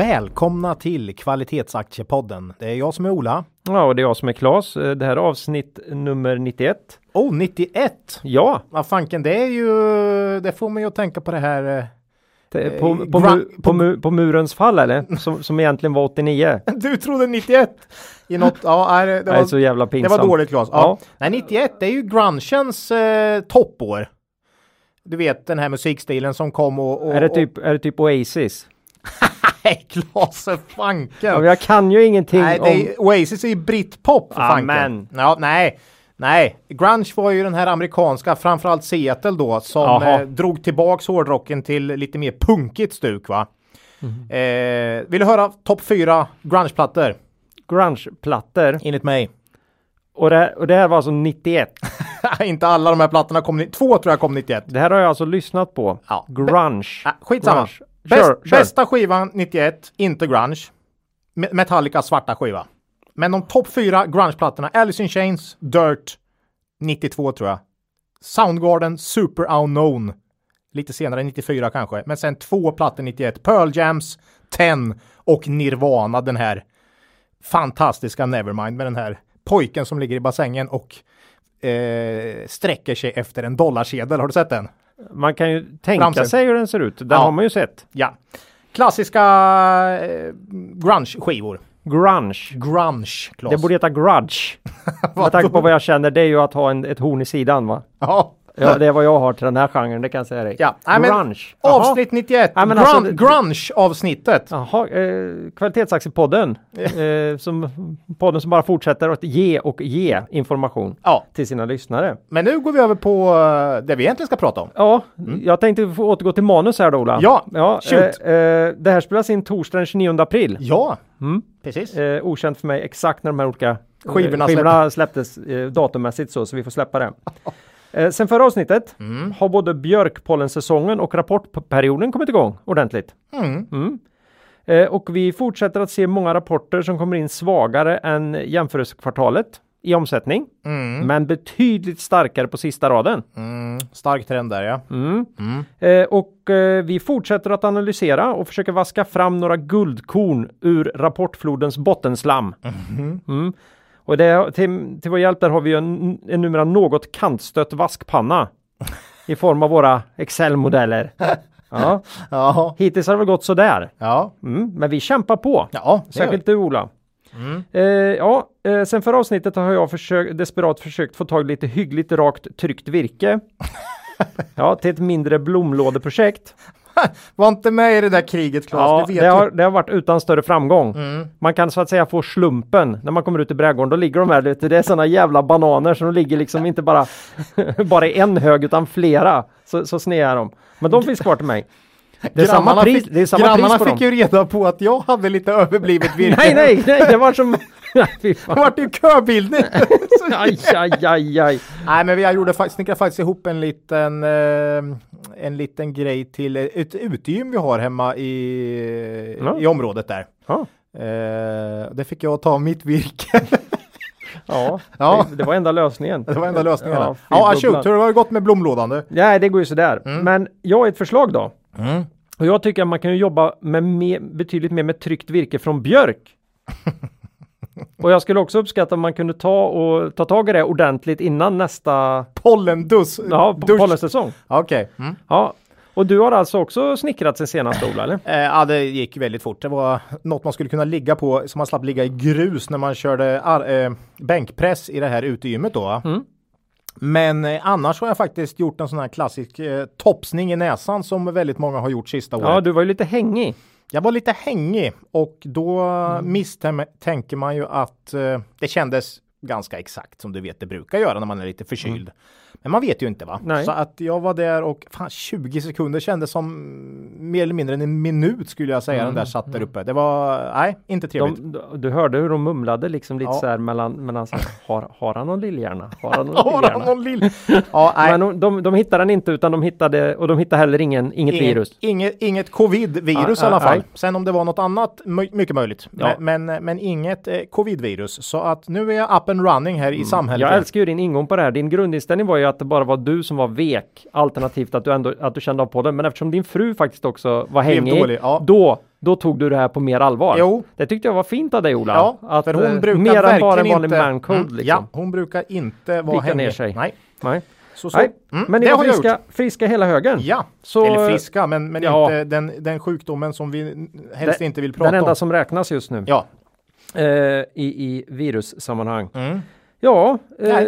Välkomna till Kvalitetsaktiepodden. Det är jag som är Ola. Ja, och det är jag som är Klas. Det här är avsnitt nummer 91. Oh, 91! Ja, Vad fanken, det är ju, det får mig att tänka på det här. eh, det, på, Eh, på, mu, på, mu, på murens fall eller? Som, som egentligen var 89. Du trodde 91 i något, ja, nej, det, det, Det är så var, jävla det pinsamt. var dåligt Claes. Ja. Ja. Nej, 91 det är ju grungens eh, toppår. Du vet den här musikstilen som kom och... och Är det och- typ, är det typ Oasis? Nej, Claes för fanken! Ja, jag kan ju ingenting Nej, det om... är, Oasis är ju britpop för fanken. Amen. Ja, nej. Nej, grunge var ju den här amerikanska, framförallt Seattle då, som eh, drog tillbaks hårdrocken till lite mer punkigt stuk va. Mhm. Eh, vill du höra topp fyra grungeplattor? Grungeplattor. Enligt mig. Och det, och det här var alltså 91. Inte alla de här plattorna kom, två tror jag kom 91. Det här har jag alltså lyssnat på. Ja. Grunge. Ah, skitsamma. Grunge. Bäst, Kör, kör. Bästa skivan 91, inte grunge. Me- Metallica svarta skiva. Men de topp fyra grungeplattorna, Alice in Chains, Dirt, 92 tror jag. Soundgarden, Super Unknown. Lite senare, 94 kanske. Men sen två plattor 91. Pearl Jams, 10 och Nirvana, den här fantastiska Nevermind med den här pojken som ligger i bassängen och eh, sträcker sig efter en dollarsedel. Har du sett den? Man kan ju tänka Framsida. sig hur den ser ut. Den Ja. har man ju sett. Ja. Klassiska eh, grunge-skivor. Grunge. Grunge, Claes. Det borde heta grudge. Med tanke på vad jag känner, det är ju att ha en, ett horn i sidan va? Ja. Ja, det är vad jag har till den här genren, det kan jag säga dig. Ja, nej, men Grunge. Avsnitt 91. Nej, men Grun- alltså, Grunge-avsnittet. Jaha, eh, Kvalitetsaktiepodden. eh, som, podden som bara fortsätter att ge och ge information Ja, till sina lyssnare. men nu går vi över på eh, det vi egentligen ska prata om. Ja, jag tänkte få återgå till manus här då Ola. Mm. Ja, ja eh, eh, det här spelas in torsdag den 29 april. Ja, Mm. precis. Eh, okänt för mig exakt när de här olika eh, Skivorna skivorna släpptes eh, datummässigt så, så vi får släppa det. Eh, sen förra avsnittet Mm. har både björkpollensäsongen och rapportperioden kommit igång ordentligt. Mm. Mm. Eh, och vi fortsätter att se många rapporter som kommer in svagare än jämförelsekvartalet i omsättning, Mm. men betydligt starkare på sista raden. Mm. Stark trend där ja. Mm. Mm. Eh, och eh, vi fortsätter att analysera och försöka vaska fram några guldkorn ur rapportflodens bottenslam. Och det, till, till vår hjälp där har vi ju en, en numera något kantstött vaskpanna i form av våra Excel-modeller. Ja, Ja. hittills har det väl gått sådär. Ja. Mm. Men vi kämpar på. Ja, Särskilt du Ola. Mm. Eh, ja, eh, sen förra avsnittet har jag försökt, desperat försökt få tag i lite hyggligt rakt tryckt virke. ja, till ett mindre blomlådeprojekt. Var inte med i det där kriget Claes, Ja, du vet det har, det har varit utan större framgång. Mm. Man kan så att säga få slumpen när man kommer ut i brädgården. Då ligger de här, vet du, det är sådana jävla bananer som de ligger liksom inte bara, bara i en hög utan flera. Så, så sneda är de. Men de finns kvar till mig. Det är samma Grannarna pris, fick, det är samma grannarna pris på fick dem. ju reda på att jag hade lite överblivet virke. Nej, nej, nej, det var som... Nej. Det vart ju köbildning. Aj, aj, aj, aj. Nej, men jag gjorde faktiskt, snickrade faktiskt ihop en liten, eh, en liten grej till ett utegym vi har hemma i, Ja. i området där. Ja, Eh, det fick jag ta mitt virke. ja, Ja. Det, det var enda lösningen. det var enda lösningen. Ja, Ja, shoot, hur har det gått med blomlådan du? Nej, det går ju sådär. Mm. Men jag har ett förslag då. Och jag tycker att man kan ju jobba med mer, betydligt mer med tryckt virke från björk. och jag skulle också uppskatta om man kunde ta och ta tag i det ordentligt innan nästa Pollendus. ja, dusch. pollensäsong. Okej. Mm. Ja, och du har alltså också snickrat sen senast Ola, eller? Eh, ja, det gick väldigt fort. Det var något man skulle kunna ligga på så man slapp ligga i grus när man körde eh, bänkpress i det här utegymmet då. Mm. Men eh, annars har jag faktiskt gjort en sån här klassisk eh, topsning i näsan som väldigt många har gjort sista året. Ja, du var ju lite hängig. Jag var lite hängig och då Mm. misstänker man ju att eh, det kändes ganska exakt som du vet det brukar göra när man är lite förkyld. Men man vet ju inte va? Mm. Nej. Så att jag var där och fan 20 sekunder kändes som mer eller mindre en minut skulle jag säga den där satt där uppe. Det var, nej, inte trevligt. Mm. De, du hörde hur de mumlade liksom lite Ja. så här mellan, mellan så här, har, har han någon lillhjärna? Har han någon Har han lillhjärna? någon lill? Ja, nej. Men de, de, de hittade den inte utan de hittade, och de hittade heller ingen, inget Inget, virus. inget, inget covid-virus Ah, i alla ah, fall. nej. Sen om det var något annat, my- mycket möjligt. Ja. Men, men, men inget eh, covid-virus. Så att nu är jag up and running här i samhället. Mm. Jag älskar ju din ingång på det här. Din grundinställning var ju att det bara var du som var vek, alternativt att du ändå att du kände av på det. Men eftersom din fru faktiskt också var hängig, dålig, ja. då, då tog du det här på mer allvar. Jo. Det tyckte jag var fint av dig Ola. Ja, att, för hon eh, brukar mer än bara en vanlig inte... mancode Mm, liksom. Ja, hon brukar inte vara hängig. ner sig. Nej. Nej. Så, så. Nej. Mm, Men det var har jag friska, gjort. friska hela högen. Ja, Så, eller friska, men, men ja. inte den, den sjukdomen som vi helst Det- inte vill prata Den enda om. som räknas just nu Ja. eh, i, i virussammanhang. Mm. Ja, eh,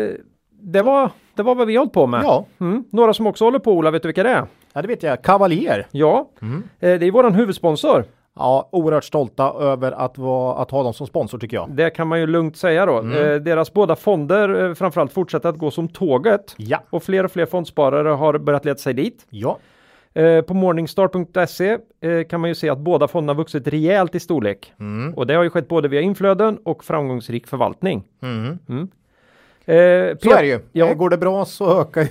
det, var, det var vad vi hållit på med. Ja. Mm. Några som också håller på Ola, vet du vilka det är? ja, det vet jag. Cavalier. Ja, Mm. eh, det är våran huvudsponsor. Ja, oerhört stolta över att, vara, att ha dem som sponsor tycker jag. Det kan man ju lugnt säga då. Mm. Eh, deras båda fonder eh, framförallt fortsätter att gå som tåget. Ja. Och fler och fler fondsparare har börjat leta sig dit. Ja. Eh, på morningstar.se eh, kan man ju se att båda fonderna vuxit rejält i storlek. Mm. Och det har ju skett både via inflöden och framgångsrik förvaltning. Mm. Mm. Eh, Så är det ju. Ja. Går det bra så ökar ju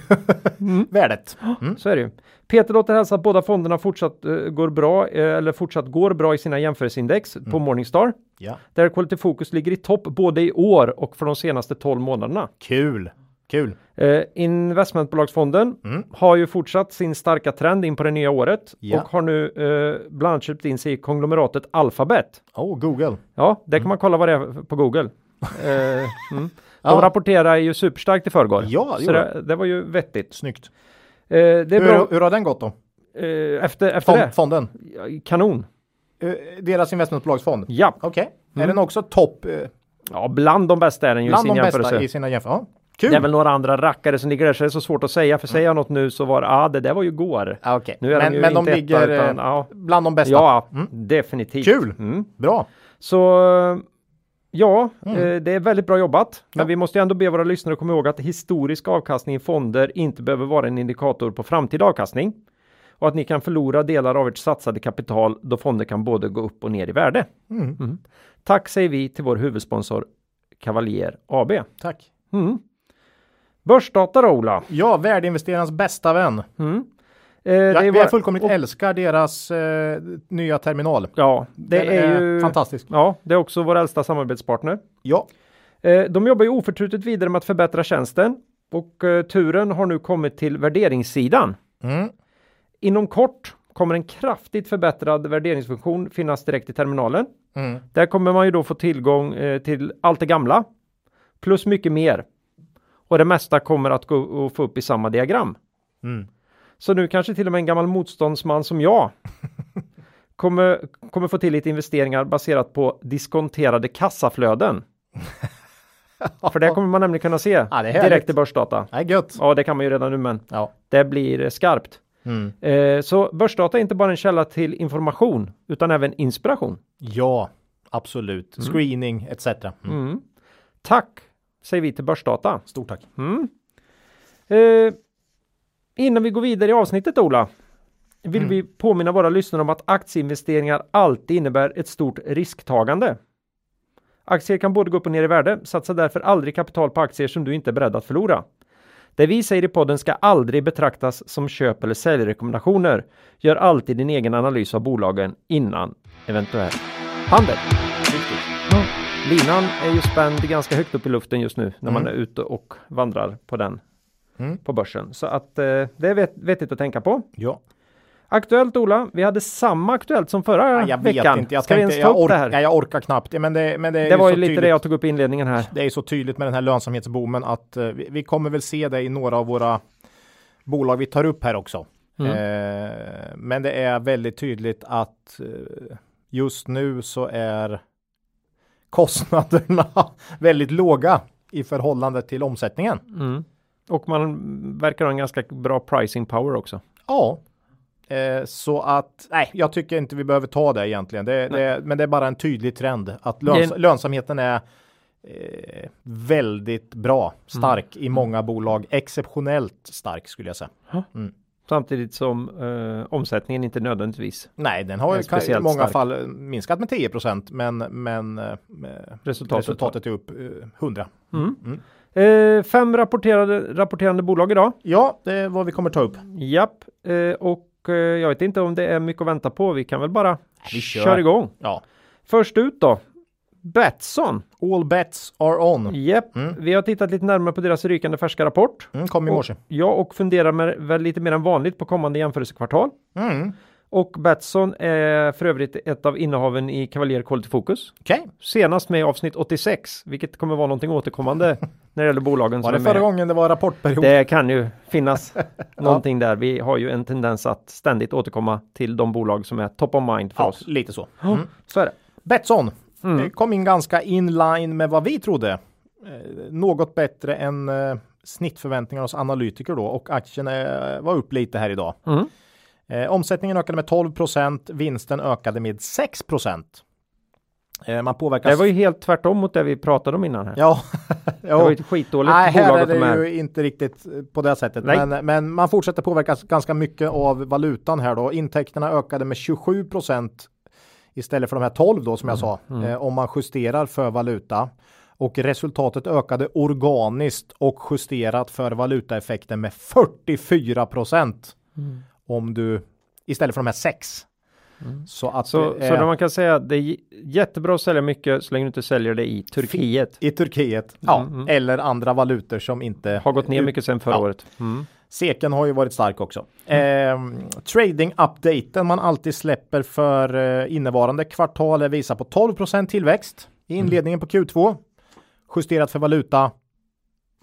värdet. Mm. Så är det ju. Peter låter hälsa att båda fonderna fortsatt eh, går bra eh, eller fortsatt går bra i sina jämförelseindex på Mm. Morningstar. Ja. Där Quality Focus ligger i topp både i år och för de senaste 12 månaderna. Kul. Kul. Eh, investmentbolagsfonden Mm. har ju fortsatt sin starka trend in på det nya året Ja. och har nu eh, bland annat köpt in sig i konglomeratet Alphabet. Oh, Google. Ja, det kan man kolla vad det är på Google. mm. De Ja. rapporterar ju superstarkt i förrgår. Ja, det så det, det var ju vettigt. Snyggt. Eh, det är Hur, bra. hur har den gått då? Eh, efter efter Fond, det. fonden? Kanon. Eh, deras investmentbolagsfond? Ja. Okej. Är den också topp eh, ja, bland de bästa är den ju i bland sin de bästa jämförelse. i sina jämförelser? Ja. Kul! Det är väl några andra rackare som ligger där så det är så svårt att säga. För säger jag något nu så var ah, det där var ju går. Ja, okej. Nu är men de ju men de inte etta, ligger eh, utan, ja. bland de bästa? Ja, Mm. definitivt. Kul! Mm. Bra! Så ja, Mm. eh, det är väldigt bra jobbat. Men Ja. vi måste ändå be våra lyssnare komma ihåg att historisk avkastning i fonder inte behöver vara en indikator på framtida avkastning. Och att ni kan förlora delar av ert satsade kapital då fonder kan både gå upp och ner i värde. Mm. Mm. Tack säger vi till vår huvudsponsor Cavalier AB. Tack! Mm. Börsdata då Ola. Ja, värdeinvesterarens bästa vän. Mm. Eh, det Ja, är vi vår- fullkomligt och- älskar deras eh, nya terminal. Ja, det Den är, ju fantastisk. Ja, det är också vår äldsta samarbetspartner. Ja, Eh, de jobbar ju oförtrutet vidare med att förbättra tjänsten och eh, turen har nu kommit till värderingssidan. mm. Inom kort kommer en kraftigt förbättrad värderingsfunktion finnas direkt i terminalen. Mm. Där kommer man ju då få tillgång eh, till allt det gamla plus mycket mer. Och det mesta kommer att gå och få upp i samma diagram. Mm. Så nu kanske till och med en gammal motståndsman som jag kommer, kommer få till lite investeringar baserat på diskonterade kassaflöden. För det kommer man nämligen kunna se Ja, det är direkt i börsdata. Nej, gött. Ja, det kan man ju redan nu, men Ja. det blir skarpt. Mm. Eh, så börsdata är inte bara en källa till information utan även inspiration. Ja, absolut. Screening etc. Mm. Mm. Tack säger vi till Börsdata. Stort tack. Mm. Eh, innan vi går vidare i avsnittet Ola, vill vi påminna våra lyssnare om att aktieinvesteringar alltid innebär ett stort risktagande. Aktier kan både gå upp och ner i värde, satsa därför aldrig kapital på aktier som du inte är beredd att förlora. Det vi säger i podden ska aldrig betraktas som köp eller säljrekommendationer. Gör alltid din egen analys av bolagen innan eventuell handel. Linan är ju spänd ganska högt upp i luften just nu när man är ute och vandrar på den Mm. på börsen. Så att eh, det är vet, vettigt att tänka på. Ja. Aktuellt Ola, vi hade samma aktuellt som förra Nej, jag vet veckan. inte. Jag, Ska tänkte, jag, ork, nej, jag orkar knappt. Ja, Men det, men det, det var så ju lite tydligt. det jag tog upp i inledningen här. Det är så tydligt med den här lönsamhetsboomen att eh, vi, vi kommer väl se det i några av våra bolag vi tar upp här också. Mm. Eh, men det är väldigt tydligt att eh, just nu så är kostnaderna väldigt låga i förhållande till omsättningen. Mm. Och man verkar ha en ganska bra pricing power också. Ja, eh, så att nej, jag tycker inte vi behöver ta det egentligen. Det, det, men det är bara en tydlig trend att löns, är- lönsamheten är eh, väldigt bra, stark i många bolag, exceptionellt stark skulle jag säga. Samtidigt som eh, omsättningen inte nödvändigtvis. Nej, den har i många stark. fall minskat med 10 men, men eh, Resultatet. resultatet är upp eh, 100. Eh, fem rapporterade, rapporterande bolag idag. Ja, det är vad vi kommer ta upp. Japp, eh, och eh, jag vet inte om det är mycket att vänta på. Vi kan väl bara vi kör. köra igång. Ja, Först ut då. Betsson. all bets are on. Japp, vi har tittat lite närmare på deras rykande färska rapport. Mm, kom i morse. Ja, och funderar med, väl lite mer än vanligt på kommande jämförelsekvartal. Mm. Och Betsson är för övrigt ett av innehaven i Cavalier Quality Focus. Okej, Senast med i avsnitt 86, vilket kommer vara någonting återkommande när det gäller bolagen var det förra med. gången det var rapportperiod? Det kan ju finnas någonting där. Vi har ju en tendens att ständigt återkomma till de bolag som är top of mind för Ja, oss. lite så. Ja, Så är det. Betsson Mm. det kom in ganska inline med vad vi trodde. Eh, något bättre än eh, snittförväntningar hos analytiker då och aktien eh, var upp lite här idag. Mm. Eh, omsättningen ökade med 12% vinsten ökade med 6 eh, Man påverkas. Det var ju helt tvärtom mot det vi pratade om innan här. Ja, Det var ju ett skitdåligt Nej, här bolag är att ta det med. ju inte riktigt eh, på det sättet. Men, men man fortsätter påverkas ganska mycket av valutan här då. Intäkterna ökade med 27% istället för de här 12 då som jag sa. Eh, om man justerar för valuta. Och resultatet ökade organiskt och justerat för valutaeffekten med 44 Om du istället för de här 6. Så att Så, det så man kan säga att det är jättebra att sälja mycket så länge du inte säljer det i Turkiet. i Turkiet. Ja, eller andra valutor som inte Har gått ner mycket sedan förra Ja. året. Mm. Seken har ju varit stark också. Ehm, trading-updaten man alltid släpper för eh, innevarande kvartal visar på 12% tillväxt i inledningen på Q2. Justerat för valuta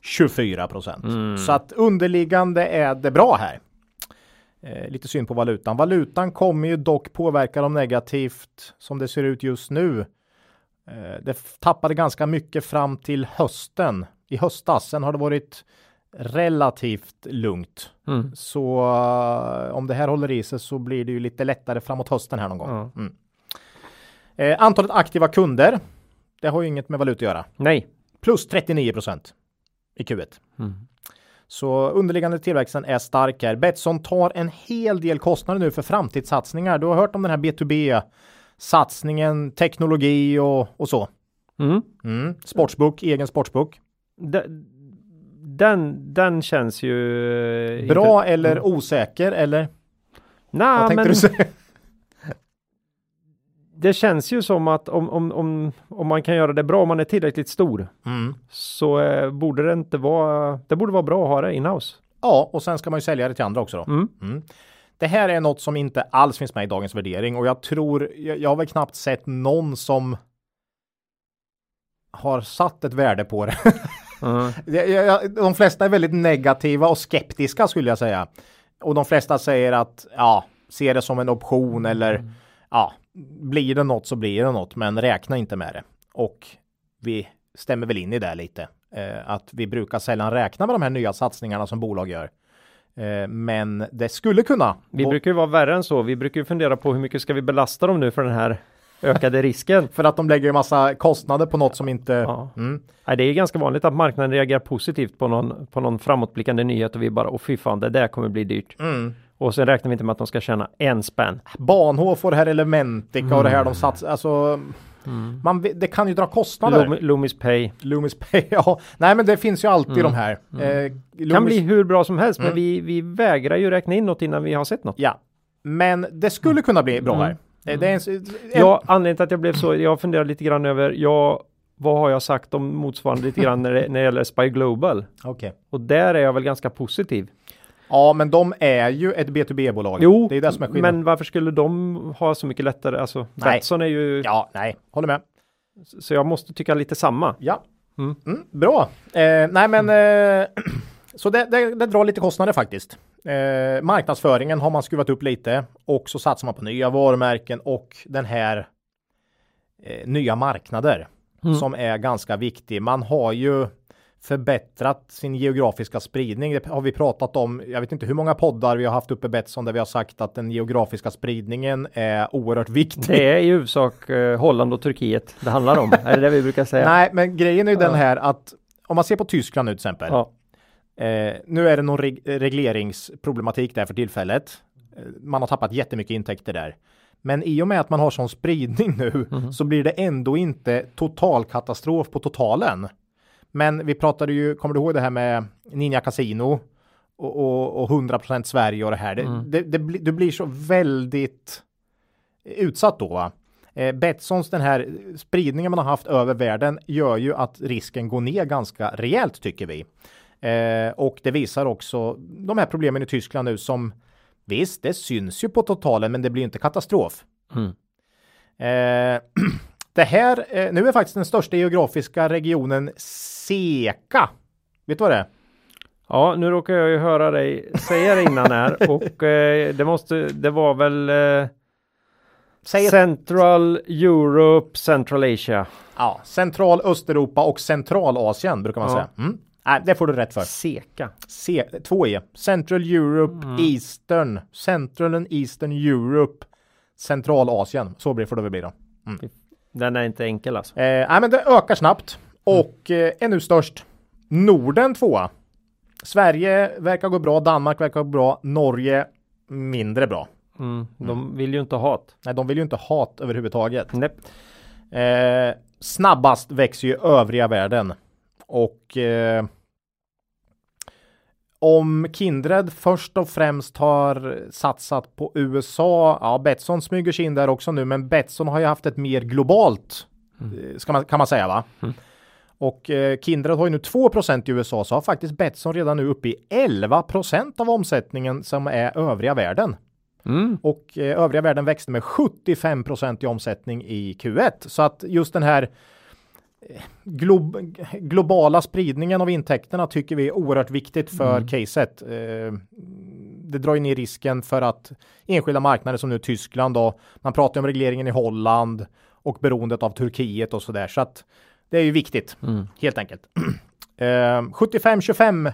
24% Så att underliggande är det bra här. Eh, lite synd på valutan. Valutan kommer ju dock påverka dem negativt som det ser ut just nu. Eh, det tappade ganska mycket fram till hösten. I höstas. Sen har det varit relativt lugnt. Mm. Så eh, om det här håller i sig så blir det ju lite lättare framåt hösten här någon gång. Ja. Mm. Eh, antalet aktiva kunder. Det har ju inget med valuta att göra. Nej. Plus 39 i Q1. Mm. Så underliggande tillväxten är stark här. Betsson tar en hel del kostnader nu för framtidssatsningar. Du har hört om den här B2B satsningen, teknologi och, och så. Mm. Mm. Sportsbook, egen sportsbook. De- Den, den känns ju... eh, Bra inte- eller osäker eller? Nej, men? Det känns ju som att om, om, om, om man kan göra det bra, om man är tillräckligt stor, Mm. så eh, borde det inte vara... Det borde vara bra att ha det inhouse. Ja, och sen ska man ju sälja det till andra också då. Mm. Mm. Det här är något som inte alls finns med i dagens värdering och jag tror, jag, jag har väl knappt sett någon som har satt ett värde på det. Mm. De flesta är väldigt negativa och skeptiska skulle jag säga. Och de flesta säger att ja, se det som en option eller ja, blir det något så blir det något, men räkna inte med det. Och vi stämmer väl in i det lite. Eh, att vi brukar sällan räkna med de här nya satsningarna som bolag gör. Eh, men det skulle kunna. Vi brukar ju vara värre än så. Vi brukar ju fundera på hur mycket ska vi belasta dem nu för den här ökade risken. För att de lägger en massa kostnader på något som inte... Ja. Mm. Nej, det är ganska vanligt att marknaden reagerar positivt på någon, på någon framåtblickande nyhet och vi bara, åh fy fan, det där kommer bli dyrt. Mm. Och sen räknar vi inte med att de ska tjäna en spänn. Bahnhof och det här Elementica och det här de Mm. satsar. Alltså, man, vet- det kan ju dra kostnader. Lum, Loomis Pay. Loomis Pay, ja. Nej men det finns ju alltid de här. Eh, Kan Loomis- bli hur bra som helst, Mm. men vi, vi vägrar ju räkna in något innan vi har sett något. Ja. Men det skulle kunna bli bra här. Eh, Det är en, en, Ja, anledningen till att jag blev så, jag funderar lite grann över, ja, vad har jag sagt om motsvarande lite grann när det, när det gäller Spy Global? Okej. Och där är jag väl ganska positiv. Ja, men de är ju ett B2B-bolag. Jo, det är det som är skillnaden. men varför skulle de ha så mycket lättare? Alltså, Nej. Betsson är ju, Ja, nej, håller med. så jag måste tycka lite samma. Ja. Mm. Mm, bra. Eh, nej, men eh, så det, det, det drar lite kostnader faktiskt. Eh, marknadsföringen har man skruvat upp lite och så satsar man på nya varumärken och den här eh, nya marknader Mm. som är ganska viktig. Man har ju förbättrat sin geografiska spridning. Det har vi pratat om. Jag vet inte hur många poddar vi har haft uppe Betsson där vi har sagt att den geografiska spridningen är oerhört viktig. Det är i huvudsak eh, Holland och Turkiet det handlar om. är det det vi brukar säga? Nej, men grejen är ju ja. den här att om man ser på Tyskland nu till exempel. Ja. Eh, nu är det någon reg regleringsproblematik där för tillfället. Eh, man har tappat jättemycket intäkter där. Men i och med att man har sån spridning nu mm. så blir det ändå inte total katastrof på totalen. Men vi pratade ju, kommer du ihåg det här med Ninja Casino och, och, och 100% Sverige och det här. Mm. Det, det, det, du blir så väldigt utsatt då. Va? Eh, Betssons den här spridningen man har haft över världen gör ju att risken går ner ganska rejält tycker vi. Eh, och det visar också de här problemen i Tyskland nu som visst, det syns ju på totalen, men det blir inte katastrof. Mm. Eh, det här, eh, nu är faktiskt den största geografiska regionen SEKA. Vet du vad det är? Ja, nu råkar jag ju höra dig säga det innan här och eh, det måste, det var väl eh, Central Europe, Central Asia. Ja, Central Östeuropa och Centralasien brukar man ja. säga. Mm. Nej, det får du rätt för. Seka. C två E. Central Europe, mm. Eastern. Central and Eastern Europe. Centralasien. Så blir får det väl bli då. Mm. Den är inte enkel alltså. Eh, nej, men det ökar snabbt och mm. eh, är nu störst. Norden tvåa. Sverige verkar gå bra. Danmark verkar gå bra. Norge mindre bra. Mm. De vill ju inte ha hat. Nej, de vill ju inte ha hat överhuvudtaget. Nej. Eh, snabbast växer ju övriga världen och eh, om Kindred först och främst har satsat på USA, ja Betsson smyger sig in där också nu, men Betsson har ju haft ett mer globalt, mm. Eh, man, kan man säga va? Mm. Och eh, Kindred har ju nu 2 i USA, så har faktiskt Betsson redan nu uppe i 11% av omsättningen som är övriga världen. Mm. Och eh, övriga världen växte med 75% i omsättning i Q1. Så att just den här Glob globala spridningen av intäkterna tycker vi är oerhört viktigt för mm. caset. Eh, det drar ju ner risken för att enskilda marknader som nu Tyskland då, man pratar om regleringen i Holland och beroendet av Turkiet och så där. Så att det är ju viktigt mm. helt enkelt. Eh, 75-25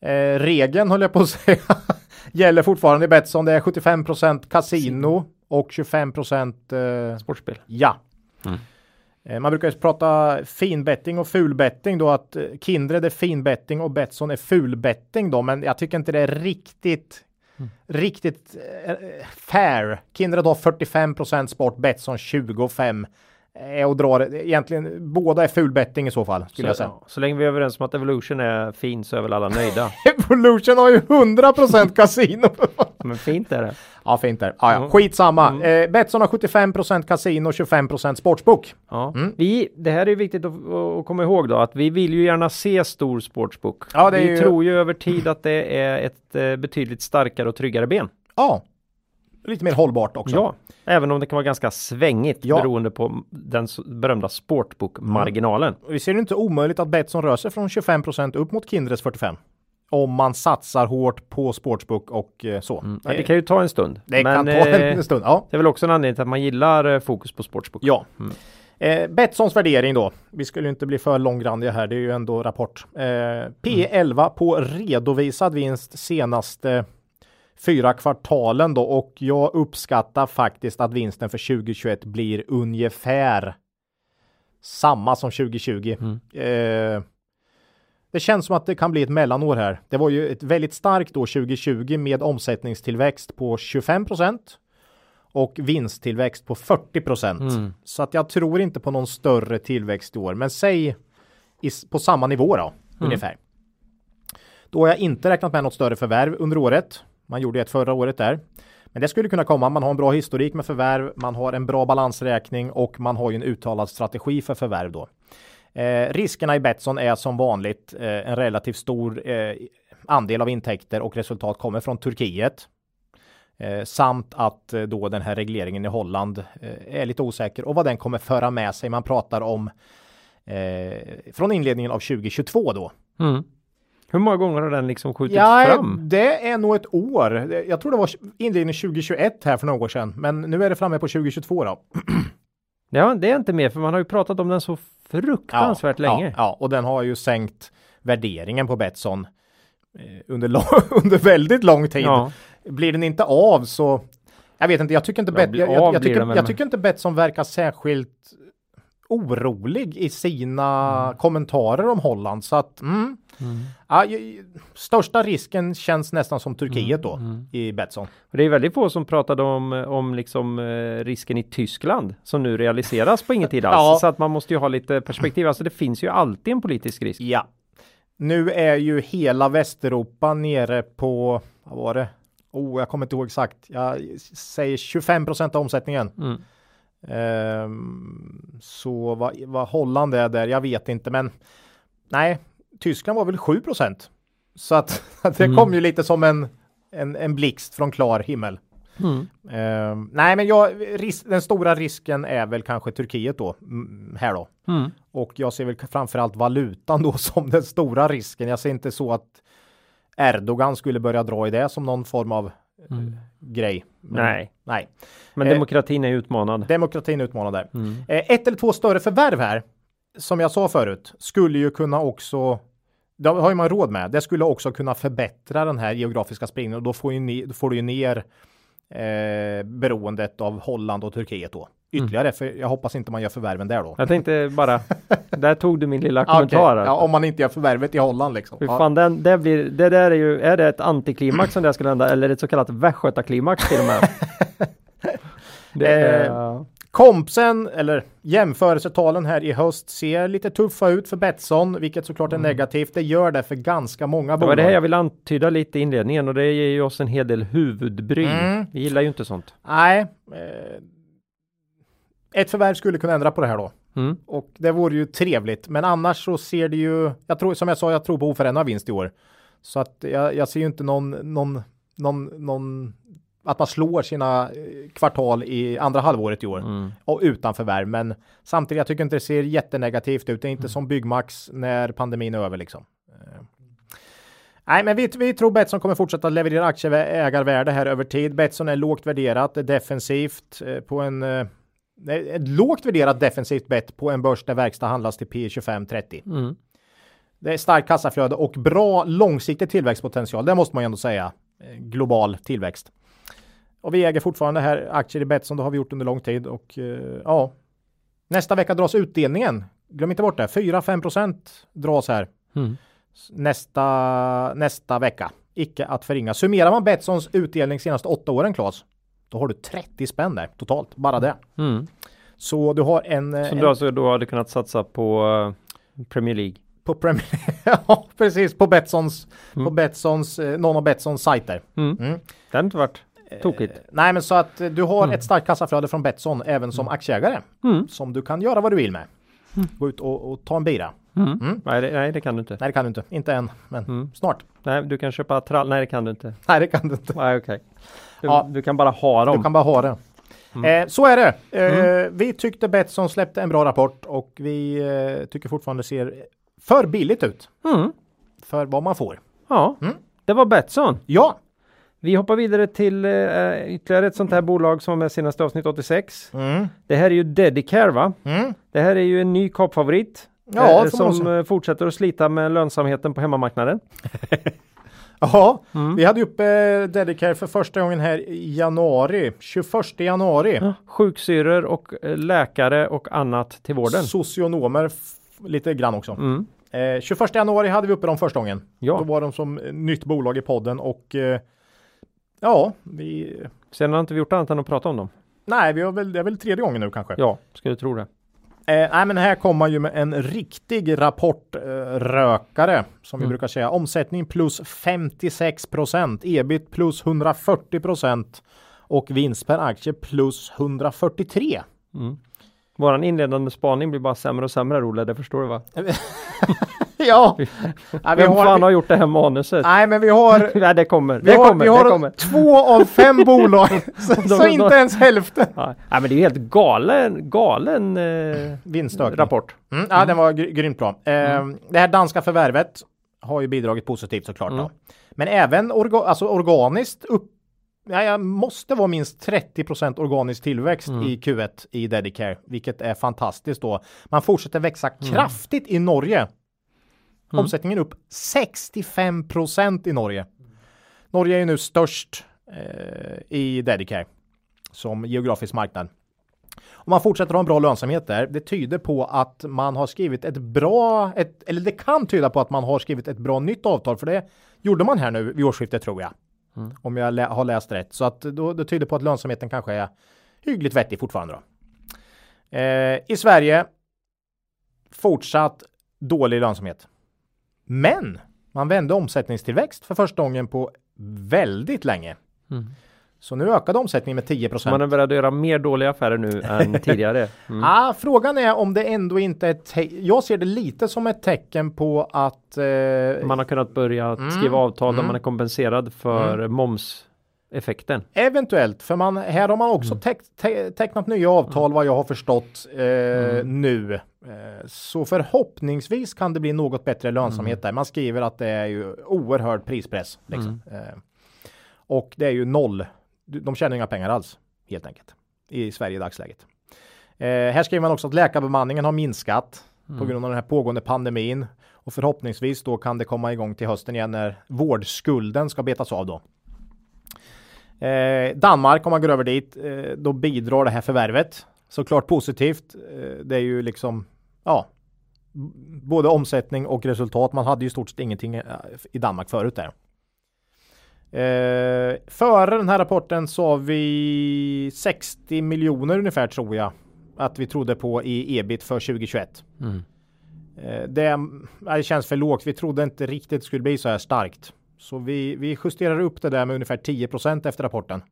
eh, regeln höll jag på att säga gäller fortfarande i Betsson. Det är 75% kasino och 25 eh, sportspel. Ja. Mm. Eh, man brukar prata finbetting och fulbetting då att eh, Kindred är finbetting och Betsson är fulbetting då, men jag tycker inte det är riktigt mm. riktigt eh, fair. Kindred har 45 sport, Betsson 25 och drar egentligen båda är fulbetting i så fall skulle så, jag säga. Så länge vi är överens om att Evolution är fin så är väl alla nöjda. Evolution har ju 100% kasino. Men fint är det. Ja, fint är ah, ja. Mm. Skitsamma. Mm. Eh, Betsson har 75 kasino, 25 sportsbook. Ja. Mm. Vi, det här är viktigt att, att, komma ihåg då att vi vill ju gärna se stor sportsbook. Ja, vi ju... tror ju över tid att det är ett eh, betydligt starkare och tryggare ben. Ja, lite mer hållbart också. Ja, även om det kan vara ganska svängigt ja. beroende på den berömda sportbook-marginalen. Mm. Vi ser det inte omöjligt att Betsson rör sig från 25% upp mot Kindreds 45 om man satsar hårt på sportsbook och eh, så. Mm. Ja, det kan ju ta en stund. Det men, kan ta en, eh, stund, ja. Det är väl också en anledning till att man gillar eh, fokus på sportsbook. Ja. Mm. Eh, Betssons värdering då. Vi skulle inte bli för långrandiga här. Det är ju ändå rapport. Eh, P11 mm. på redovisad vinst senaste fyra kvartalen då och jag uppskattar faktiskt att vinsten för 2021 blir ungefär samma som 2020. Mm. Eh, det känns som att det kan bli ett mellanår här. Det var ju ett väldigt starkt år 2020 med omsättningstillväxt på 25% och vinsttillväxt på 40 mm. Så att jag tror inte på någon större tillväxt i år, men säg i, på samma nivå då, mm. ungefär. Då har jag inte räknat med något större förvärv under året. Man gjorde ett förra året där. Men det skulle kunna komma. Man har en bra historik med förvärv. Man har en bra balansräkning och man har ju en uttalad strategi för förvärv då. Eh, riskerna i Betsson är som vanligt eh, en relativt stor eh, andel av intäkter och resultat kommer från Turkiet. Eh, samt att eh, då den här regleringen i Holland eh, är lite osäker och vad den kommer föra med sig. Man pratar om eh, från inledningen av 2022 då. Mm. Hur många gånger har den liksom skjutits ja, fram? Det är nog ett år. Jag tror det var inledningen 2021 här för några år sedan, men nu är det framme på 2022 då. Ja, det är inte mer, för man har ju pratat om den så fruktansvärt ja, länge. Ja, ja, och den har ju sänkt värderingen på Betsson eh, under, lång, under väldigt lång tid. Ja. Blir den inte av så jag vet inte, jag tycker inte, Bet, jag, jag, jag, tycker, jag tycker inte Betsson verkar särskilt orolig i sina Mm. kommentarer om Holland. Så att, mm, ja, ju- största risken känns nästan som Turkiet då Mm. i Betsson. Det är väldigt få som pratade om, om liksom, eh, risken i Tyskland som nu realiseras på ingen tid alls. Ja. Så att man måste ju ha lite perspektiv. Alltså det finns ju alltid en politisk risk. Ja. Nu är ju hela Västeuropa nere på, vad var det? Oh, jag kommer inte ihåg exakt. Jag säger 25 procent av omsättningen. Mm. Ehm, så vad, vad Holland är där, jag vet inte, men nej, Tyskland var väl 7 procent. Så att, att det Mm. kom ju lite som en, en, en blixt från klar himmel. Mm. Ehm, nej, men jag, ris- den stora risken är väl kanske Turkiet då, mm, här då. Mm. Och jag ser väl framförallt valutan då som den stora risken. Jag ser inte så att Erdogan skulle börja dra i det som någon form av eh, grej. Men- Nej. Nej. Men Eh, demokratin är utmanad. Demokratin utmanar där. Mm. Eh, ett eller två större förvärv här, som jag sa förut, skulle ju kunna också det har ju man råd med. Det skulle också kunna förbättra den här geografiska spridningen och då får, ju ni, får du ju ner eh, beroendet av Holland och Turkiet då. Ytterligare, för jag hoppas inte man gör förvärven där då. Jag tänkte bara, där tog du min lilla kommentar. alltså. Ja, om man inte gör förvärvet i Holland liksom. Ja. fan, den, det, blir, det där är ju, är det ett antiklimax som det skulle hända eller ett så kallat västgötaklimax till och med? det är, Eh, Kompsen, eller jämförelsetalen här i höst ser lite tuffa ut för Betsson, vilket såklart är negativt. Det gör det för ganska många Mm. det var bolag. det här jag ville antyda lite i inledningen och det ger ju oss en hel del huvudbry. Mm. Vi gillar ju inte sånt. Nej. Eh, ett förvärv skulle kunna ändra på det här då. Mm. Och det vore ju trevligt. Men annars så ser det ju, jag tror som jag sa, jag tror på oförändrad vinst i år. Så att jag, jag ser ju inte någon, någon, någon, någon, att man slår sina eh, kvartal i andra halvåret i år. Mm. Och utan förvärv. Men samtidigt, jag tycker inte det ser jättenegativt ut. Det är inte som Byggmax när pandemin är över liksom. Eh, Nej, men vi, vi tror Betsson kommer fortsätta leverera aktieägarvärde här över tid. Betsson är lågt värderat, är defensivt eh, på en ett lågt värderat defensivt bett på en börs där verkstad handlas till P 25-30. Mm. Det är starkt kassaflöde och bra långsiktig tillväxtpotential. Det måste man ju ändå säga. Global tillväxt. Och vi äger fortfarande här aktier i Betsson. Det har vi gjort under lång tid och eh, ja. Nästa vecka dras utdelningen. Glöm inte bort det. 4-5 dras här Mm. nästa, nästa vecka. Icke att förringa. Summerar man Betssons utdelning senaste åtta åren, Claes, då har du 30 spänn där totalt. Bara det. Mm. Så du har en... eh, Som en du alltså då hade kunnat satsa på eh, Premier League. på Premier Ja, precis. På Betssons, på Mm. Betssons, eh, någon av Betssons sajter. Mm. Mm. Det hade inte varit tokigt. Eh, nej, men så att eh, du har Mm. ett starkt kassaflöde från Betsson även som aktieägare. Mm. Som du kan göra vad du vill med. Gå ut och, och ta en bira. Mm. Mm. Nej, det, nej, det kan du inte. Nej, det kan du inte. Inte än, men Mm. snart. Nej, du kan köpa trall. Nej, det kan du inte. Nej, det kan du inte. Nej, okej. Du, Ja. du kan bara ha dem. Du kan bara ha det. Mm. Eh, så är det. Eh, Vi tyckte Betsson släppte en bra rapport och vi eh, tycker fortfarande ser för billigt ut Mm. för vad man får. Ja, Mm. det var Betsson. Ja, Vi hoppar vidare till eh, ytterligare ett sånt här bolag som var med senaste avsnitt 86. mm. Det här är ju Dedicare va? Mm. Det här är ju en ny kapfavorit. Ja, eh, får man som fortsätter att slita med lönsamheten på hemmamarknaden. ja. Mm. vi hade uppe eh, Dedicare för första gången här i januari, 21 januari. Ja, sjuksyrror och läkare och annat till vården. Socionomer lite grann också. Mm. Eh, 21 januari hade vi uppe dem första gången. Ja. Då var de som nytt bolag i podden och eh, ja, vi Sen har inte vi gjort annat än att prata om dem. Nej, vi har väl, det är väl tredje gången nu kanske. Ja, skulle tro det. Eh, nej, men här kommer man ju med en riktig rapportrökare som vi Mm. brukar säga. Omsättning plus 56 procent, ebit plus 140 procent och vinst per aktie plus 143. Mm. Våran inledande spaning blir bara sämre och sämre Olle, det förstår du va? ja, nej, vi Vem fan har, har gjort det här manuset? nej, men vi har, Nej, det kommer. vi Det har, kommer. vi har det kommer. två av fem bolag, så, De- så de- inte ens hälften. Ja. Nej, men det är ju helt galen, galen eh, Vinstökning. rapport. Mm, ja, den var gry- grymt bra. Eh, Det här danska förvärvet har ju bidragit positivt såklart. Mm. Då. Men även orga alltså organiskt upp, ja, jag måste vara minst 30% organisk tillväxt i Q1 i Dedicare, vilket är fantastiskt då. Man fortsätter växa kraftigt i Norge. Omsättningen upp 65% i Norge. Norge är ju nu störst eh, i Dedicare som geografisk marknad. Om man fortsätter ha en bra lönsamhet där, det tyder på att man har skrivit ett bra, ett, eller det kan tyda på att man har skrivit ett bra nytt avtal, för det gjorde man här nu vid årsskiftet tror jag. Om jag lä- har läst rätt. Så att då, det tyder på att lönsamheten kanske är hyggligt vettig fortfarande då. Eh, I Sverige fortsatt dålig lönsamhet. Men man vände omsättningstillväxt för första gången på väldigt länge. Så nu ökade omsättningen med 10 Så man är beredd att göra mer dåliga affärer nu än tidigare. Mm. Ah, frågan är om det ändå inte är Jag ser det lite som ett tecken på att eh, Man har kunnat börja Mm. skriva avtal där man är kompenserad för momseffekten. Eventuellt, för man, här har man också Mm. teck, te, tecknat nya avtal vad jag har förstått eh, Mm. nu. Eh, så förhoppningsvis kan det bli något bättre lönsamhet Mm. där. Man skriver att det är ju oerhörd prispress. Liksom. Mm. Eh, och det är ju noll. De tjänar inga pengar alls helt enkelt i Sverige i dagsläget. Eh, här skriver man också att läkarbemanningen har minskat Mm. på grund av den här pågående pandemin och förhoppningsvis då kan det komma igång till hösten igen när vårdskulden ska betas av då. Eh, Danmark, om man går över dit, eh, då bidrar det här förvärvet. Såklart positivt. Eh, det är ju liksom, ja, både omsättning och resultat. Man hade ju stort sett ingenting eh, i Danmark förut där. Eh, före den här rapporten har vi 60 miljoner ungefär tror jag att vi trodde på i ebit för 2021. Mm. Eh, det, det känns för lågt. Vi trodde inte riktigt det skulle bli så här starkt. Så vi, vi justerar upp det där med ungefär 10% efter rapporten.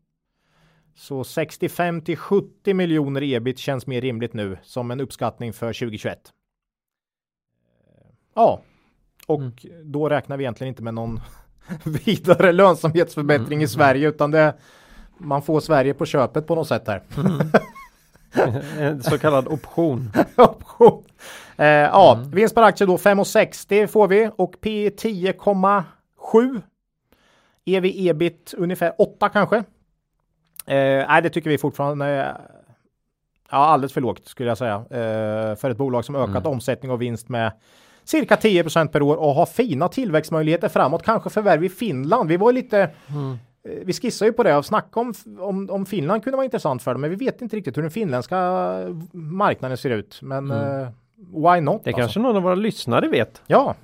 Så 65 till 70 miljoner ebit känns mer rimligt nu som en uppskattning för 2021. Eh, Ja, och Mm. då räknar vi egentligen inte med någon vidare lönsamhetsförbättring i Sverige utan det man får Sverige på köpet på något sätt här. En så kallad option. Option. Eh, ja, vinst per aktie då 5,60 får vi och P 10,7. EV ebit ungefär 8 kanske. Eh, nej, det tycker vi fortfarande är ja, alldeles för lågt skulle jag säga. Eh, för ett bolag som ökat omsättning och vinst med cirka 10% per år och har fina tillväxtmöjligheter framåt. Kanske förvärv i Finland. Vi var lite eh, vi skissar ju på det och snacka om, om, om Finland kunde vara intressant för dem, men vi vet inte riktigt hur den finländska marknaden ser ut. Men eh, why not? Det alltså? kanske någon av våra lyssnare vet. Ja.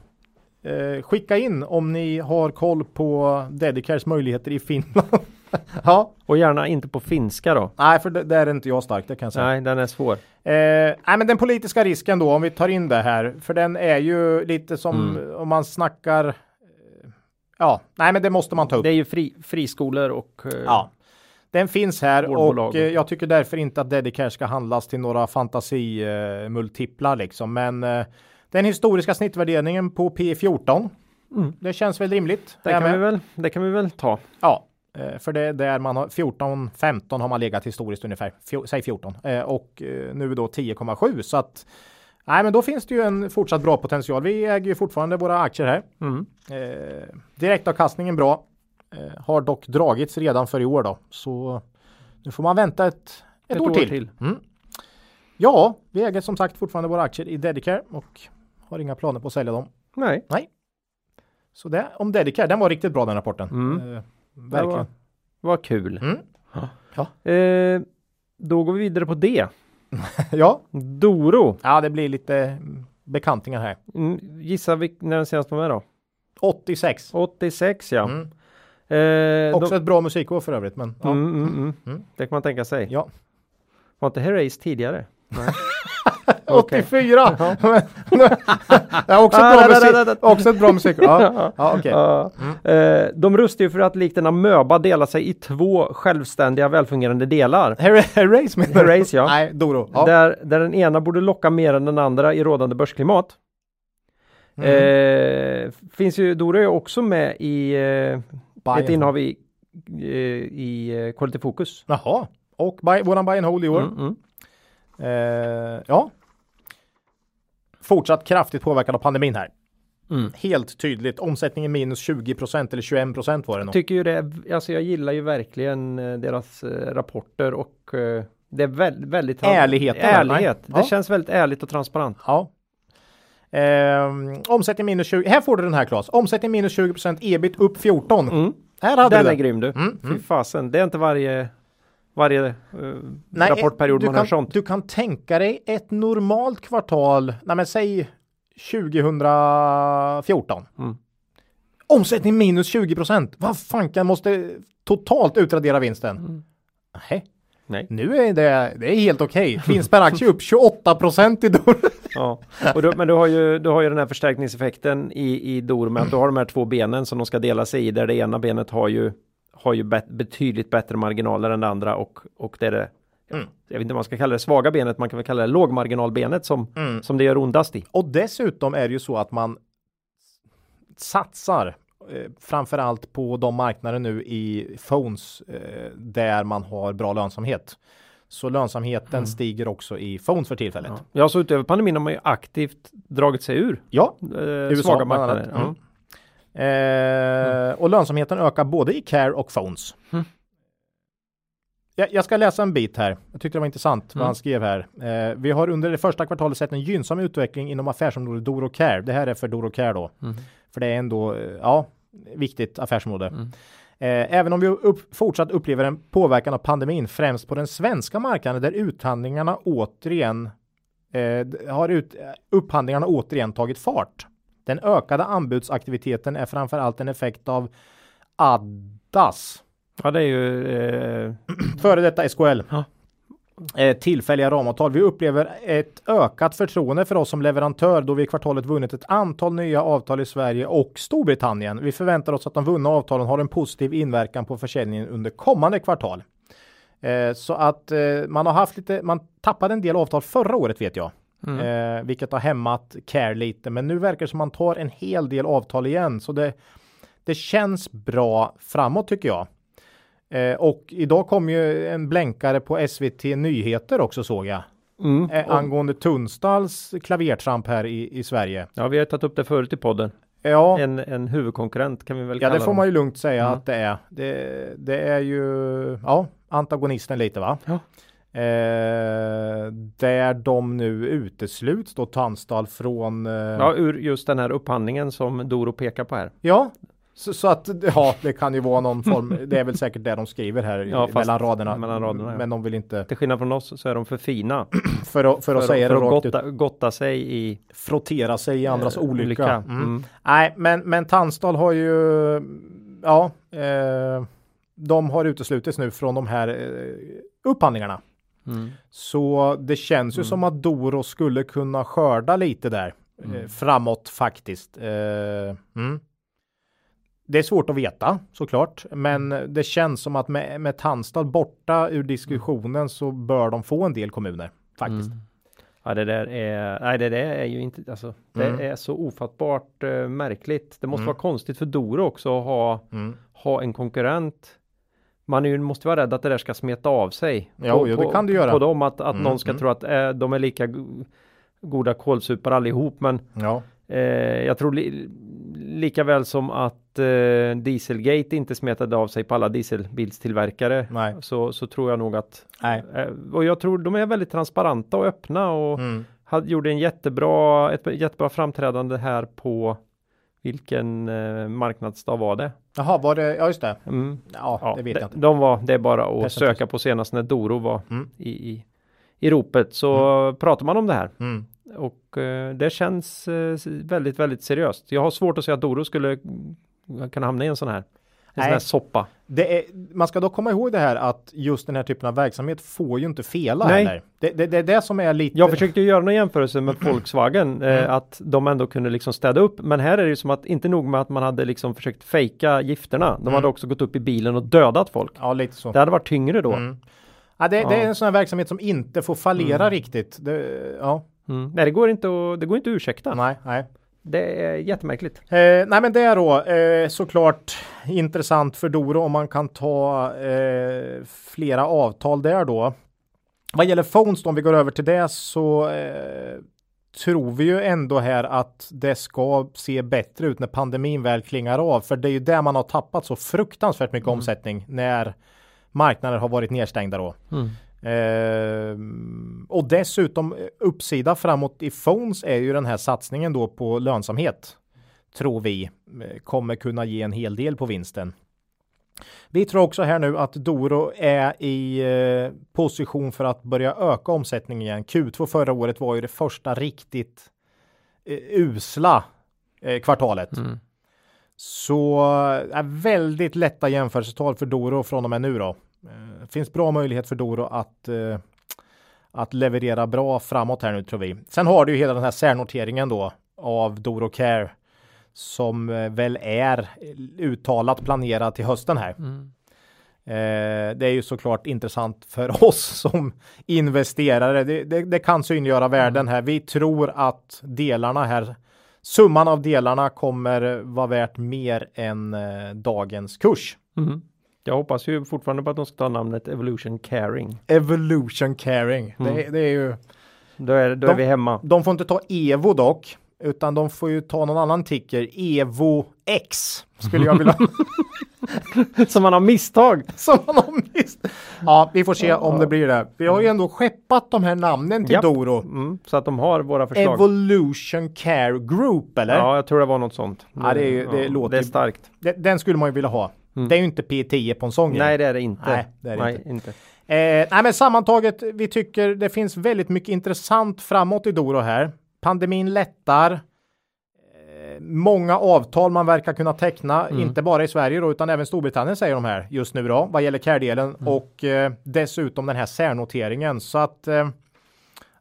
Eh, skicka in om ni har koll på Dedicares möjligheter i Finland. ja, Och gärna inte på finska då. nej, för det, där är inte jag stark, det kan jag säga. Nej, den är svår. Eh, nej, men den politiska risken då, om vi tar in det här, för den är ju lite som om man snackar. eh, Ja, nej, men det måste man ta upp. Det är ju fri, friskolor och eh, Ja. Den finns här Vårdbolag. och eh, jag tycker därför inte att Dedicare ska handlas till några fantasimultiplar liksom. Men eh, den historiska snittvärderingen på P14. Det känns väl rimligt. det, kan vi väl, det kan vi väl ta. Ja, eh, för det är där man har 14, 15 har man legat historiskt ungefär. Fjo, säg 14 eh, och eh, nu då 10,7 så att Nej, men då finns det ju en fortsatt bra potential. Vi äger ju fortfarande våra aktier här. Mm. Eh, direktavkastningen bra. Eh, har dock dragits redan för i år då. Så nu får man vänta ett, ett, år, till. Mm. Ja, vi äger som sagt fortfarande våra aktier i Dedicare och har inga planer på att sälja dem. Nej, Så det om Dedicare, den var riktigt bra den rapporten. Mm. Eh, verkligen. var, vad kul. Mm. Ja. Eh, då går vi vidare på det. ja. Doro. ja, det blir lite mm, bekantingar här. Mm, gissa när den senast var med då? 86. 86 ja. Mm. Eh, Också då, ett bra musikår för övrigt. Men, ja. mm, mm, mm. Det kan man tänka sig. Ja. Var inte Herreys tidigare? 84! ja, också, ett Ah, bra da, musik, da, da. också ett bra musikår. Ja, ja okej. Ja. Eh, de rustar ju för att likt en amöba dela sig i två självständiga välfungerande delar. Herreys menar du? Herreys, ja. Nej, Doro. Ja. Där, där den ena borde locka mer än den andra i rådande börsklimat. Mm. Eh, finns ju, Doro är också med i Buy ett innehav i, eh, i Quality Focus. Jaha. Och buy, våran buy and hold i år. Mm, mm. Ja. Fortsatt kraftigt påverkad av pandemin här. Helt tydligt. Omsättningen minus 20% eller 21 var det nog. Tycker ju det, alltså jag gillar ju verkligen eh, deras eh, rapporter och eh, det är väldigt, väldigt Ärlighet. nej. Det Ja. känns väldigt ärligt och transparent. Ja. Ehm, omsättning minus 20. Här får du den här Claes. Omsättning minus 20% ebit upp 14. Här hade Den du är det. grym du. Mm, Fy fasen, det är inte varje varje eh, Nej, rapportperiod du man kan, hör sånt. Du kan tänka dig ett normalt kvartal, nej men säg 2014. Mm. Omsättning minus 20% Vad fanken måste totalt utradera vinsten? Mm. Nej, Nej. nu är det, det är helt okej. Vinst per aktie upp 28% i Doro. Ja. Och du, men du har, ju, du har ju den här förstärkningseffekten i, i Doro med att du har de här två benen som de ska dela sig i där det ena benet har ju, har ju bet, betydligt bättre marginaler än det andra och, och det är det Mm. jag vet inte om man ska kalla det svaga benet, man kan väl kalla det lågmarginalbenet som, Mm. som det gör ondast i. Och dessutom är det ju så att man satsar eh, framförallt på de marknader nu i phones eh, där man har bra lönsamhet. Så lönsamheten stiger också i phones för tillfället. Mm. Ja. Ja, så utöver pandemin har man ju aktivt dragit sig ur Ja, eh, USA svaga marknader. Mm. Eh, och lönsamheten ökar både i care och phones. Mm. Jag, jag ska läsa en bit här. Jag tyckte det var intressant vad Mm. han skrev här. Eh, vi har under det första kvartalet sett en gynnsam utveckling inom affärsområdet Doro Care. Det här är för Doro Care då. Mm. För det är ändå, eh, ja, viktigt affärsområde. Mm. Eh, även om vi upp, fortsatt upplever en påverkan av pandemin främst på den svenska marknaden där uthandlingarna återigen eh, har ut, upphandlingarna återigen tagit fart. Den ökade anbudsaktiviteten är framförallt en effekt av Addas, ja, det är ju eh, före detta SKL. Ja. Eh, tillfälliga ramavtal. Vi upplever ett ökat förtroende för oss som leverantör då vi i kvartalet vunnit ett antal nya avtal i Sverige och Storbritannien. Vi förväntar oss att de vunna avtalen har en positiv inverkan på försäljningen under kommande kvartal. Eh, så att eh, man har haft lite, man tappade en del avtal förra året vet jag. Eh, vilket har hämmat Care lite, men nu verkar det som man tar en hel del avtal igen, så det, det känns bra framåt tycker jag. Eh, och idag kom ju en blänkare på SVT Nyheter också såg jag. mm. Eh, angående Tunstalls klavertramp här i, i Sverige. Ja, vi har tagit upp det förut i podden. Ja, En, en huvudkonkurrent kan vi väl ja kalla det får dem. man ju lugnt säga Mm. att det är. Det, det är ju, ja, antagonisten lite va? Ja. Eh, där de nu utesluts då Tunstall från eh, Ja, ur just den här upphandlingen som Doro pekar på här. Ja, så, så att ja, det kan ju vara någon form. Det är väl säkert det de skriver här Ja, mellan raderna. mellan raderna, ja. Men de vill inte Till skillnad från oss så är de för fina för att, för att säga det att rakt ut. gotta, gotta sig i Frottera sig i andras eh, olycka. Mm. Mm. Nej, men men Tanstad har ju ja, eh, de har uteslutits nu från de här eh, upphandlingarna. Mm. Så det känns ju som att Doro skulle kunna skörda lite där eh, framåt faktiskt. Eh, mm. Det är svårt att veta såklart, men det känns som att med, med Tandstad borta ur diskussionen så bör de få en del kommuner faktiskt. Mm. Ja, det där är, nej, det där är ju inte, alltså, det Mm. är så ofattbart eh, märkligt. Det måste Mm. vara konstigt för Doro också att ha, Mm. ha en konkurrent. Man ju, måste vara rädd att det där ska smeta av sig. Jo, jo, det kan det göra. På dem, att, att Mm, någon ska mm. tro att eh, de är lika go- goda kålsupare allihop. Men Ja. eh, jag tror li, lika väl som att eh, Dieselgate inte smetade av sig på alla dieselbilstillverkare. Nej. Så, så tror jag nog att Nej. Eh, Och jag tror de är väldigt transparenta och öppna och Mm. hade, gjorde en jättebra, ett jättebra framträdande här på vilken eh, marknadsdag var det? Jaha, var det, ja just det. Mm. Ja, Ja, det vet jag inte. De var, det är bara att söka på senast när Doro var Mm. i, i, i ropet så pratar man om det här Mm. och eh, det känns eh, väldigt, väldigt seriöst. Jag har svårt att se att Doro skulle mm, kunna hamna i en sån här, en sån här soppa. Är, man ska dock komma ihåg det här att just den här typen av verksamhet får ju inte fela Nej. heller. Det, det, det är det som är lite... Jag försökte göra någon jämförelse med Volkswagen, eh, att de ändå kunde liksom städa upp. Men här är det ju som att, inte nog med att man hade liksom försökt fejka gifterna, de hade också gått upp i bilen och dödat folk. Ja, lite så. Det hade varit tyngre då. Mm. Ja, det, det är Ja. en sån här verksamhet som inte får fallera riktigt. Det, ja, Mm. Nej, det går inte att, det går inte att ursäkta. nej, nej. Det är jättemärkligt. Eh, nej men det är då eh, såklart intressant för Doro om man kan ta eh, flera avtal där då. Vad gäller phones då, om vi går över till det så eh, tror vi ju ändå här att det ska se bättre ut när pandemin väl klingar av. För det är ju där man har tappat så fruktansvärt mycket omsättning när marknader har varit nedstängda då. Eh, och dessutom eh, uppsida framåt i phones är ju den här satsningen då på lönsamhet. Tror vi eh, kommer kunna ge en hel del på vinsten. Vi tror också här nu att Doro är i eh, position för att börja öka omsättningen igen. Q2 förra året var ju det första riktigt eh, usla eh, kvartalet. Så är väldigt lätta jämförelsetal för Doro från och med nu då. Eh, finns bra möjlighet för Doro att eh, att leverera bra framåt här nu tror vi. Sen har du ju hela den här särnoteringen då av Doro Care som eh, väl är uttalat planerad till hösten här. Eh, det är ju såklart intressant för oss som investerare. Det, det, det kan synliggöra värden här. Vi tror att delarna här, summan av delarna kommer vara värt mer än eh, dagens kurs. Jag hoppas ju fortfarande på att de ska ta namnet Evolution Caring. Evolution Caring. Det, det är ju, Då är, då är De- vi hemma. de får inte ta Evo dock, utan de får ju ta någon annan ticker. Evo X skulle jag vilja Som man har misstag. som man har mist. Ja, vi får se om det blir det. Vi har ju ändå skeppat de här namnen till Japp. Doro. Mm, så att de har våra förslag. Evolution Care Group eller? Ja, jag tror det var något sånt. Ja, det är det låter det är starkt. De- Den skulle man ju vilja ha. Det är ju inte P10 på en sån grej. Nej, det är det inte. Nej, det är det Nej, inte. inte. Eh, nej, men sammantaget, vi tycker det finns väldigt mycket intressant framåt i Doro här. Pandemin lättar. Eh, många avtal man verkar kunna teckna, inte bara i Sverige då, utan även Storbritannien säger de här just nu då, vad gäller care-delen och eh, dessutom den här särnoteringen. Så att eh,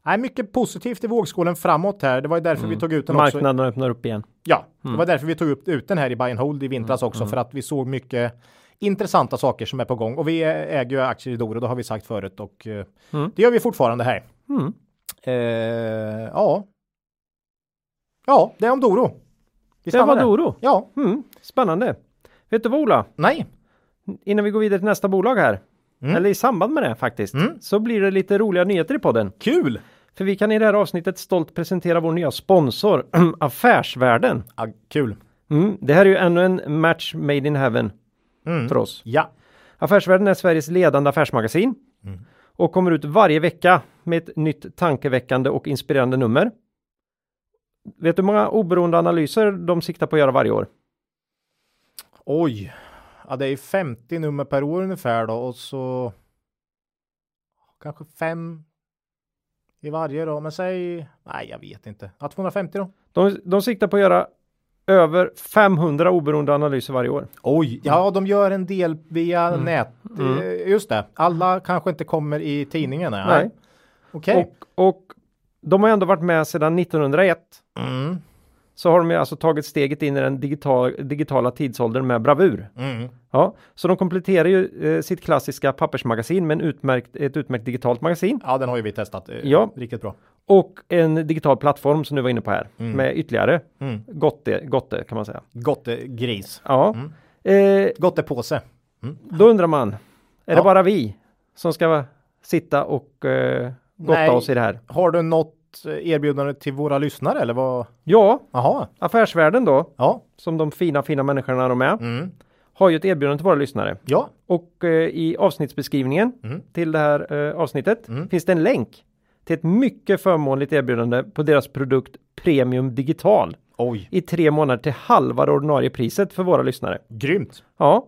nej, mycket positivt i vågskålen framåt här. Det var ju därför vi tog ut den också. Marknaden öppnar upp igen. Ja, det var därför vi tog upp, ut den här i buy and hold i vintras också för att vi såg mycket intressanta saker som är på gång och vi äger ju aktier i Doro, det har vi sagt förut och eh, det gör vi fortfarande här. Mm. Eh, ja. Ja, det är om Doro. Vi Det var där. Doro. Ja, Mm. Spännande. Vet du vad Ola? nej. Innan vi går vidare till nästa bolag här. Mm. Eller i samband med det faktiskt. Så blir det lite roliga nyheter i podden. Kul! För vi kan i det här avsnittet stolt presentera vår nya sponsor Affärsvärlden. Ja, kul. Mm. Det här är ju ännu en match made in heaven Mm. för oss. Ja. Affärsvärlden är Sveriges ledande affärsmagasin och kommer ut varje vecka med ett nytt tankeväckande och inspirerande nummer. Vet du hur många oberoende analyser de siktar på att göra varje år? Oj. Ja, det är 50 nummer per år ungefär då och så kanske fem i varje då, men säg nej, jag vet inte. Ja, 250 då. De, de siktar på att göra över 500 oberoende analyser varje år. Oj, ja, de gör en del via nät. Eh, Just det, alla kanske inte kommer i tidningen. Nej. Okej. Och, och de har ändå varit med sedan 1901. Mm. Så har de ju alltså tagit steget in i den digital, digitala tidsåldern med bravur. Mm. Ja, så de kompletterar ju eh, sitt klassiska pappersmagasin med en utmärkt, ett utmärkt digitalt magasin. Ja, den har ju vi testat. Eh, Ja. Riktigt bra. Och en digital plattform som du var inne på här. Mm. Med ytterligare Mm. gotte, gotte kan man säga. Gotte gris. Ja. Mm. Eh, Gotte påse. då undrar man, är Ja. det bara vi som ska sitta och eh, gotta Nej. oss i det här? Har du något eh, erbjudande till våra lyssnare eller vad? Ja, Jaha. Affärsvärlden då, Ja. som de fina, fina människorna de är, Mm. har ju ett erbjudande till våra lyssnare. Ja. Och eh, i avsnittsbeskrivningen Mm. till det här eh, avsnittet Mm. finns det en länk till ett mycket förmånligt erbjudande på deras produkt Premium Digital Oj. i tre månader till halva det ordinarie priset för våra lyssnare. Grymt. Ja,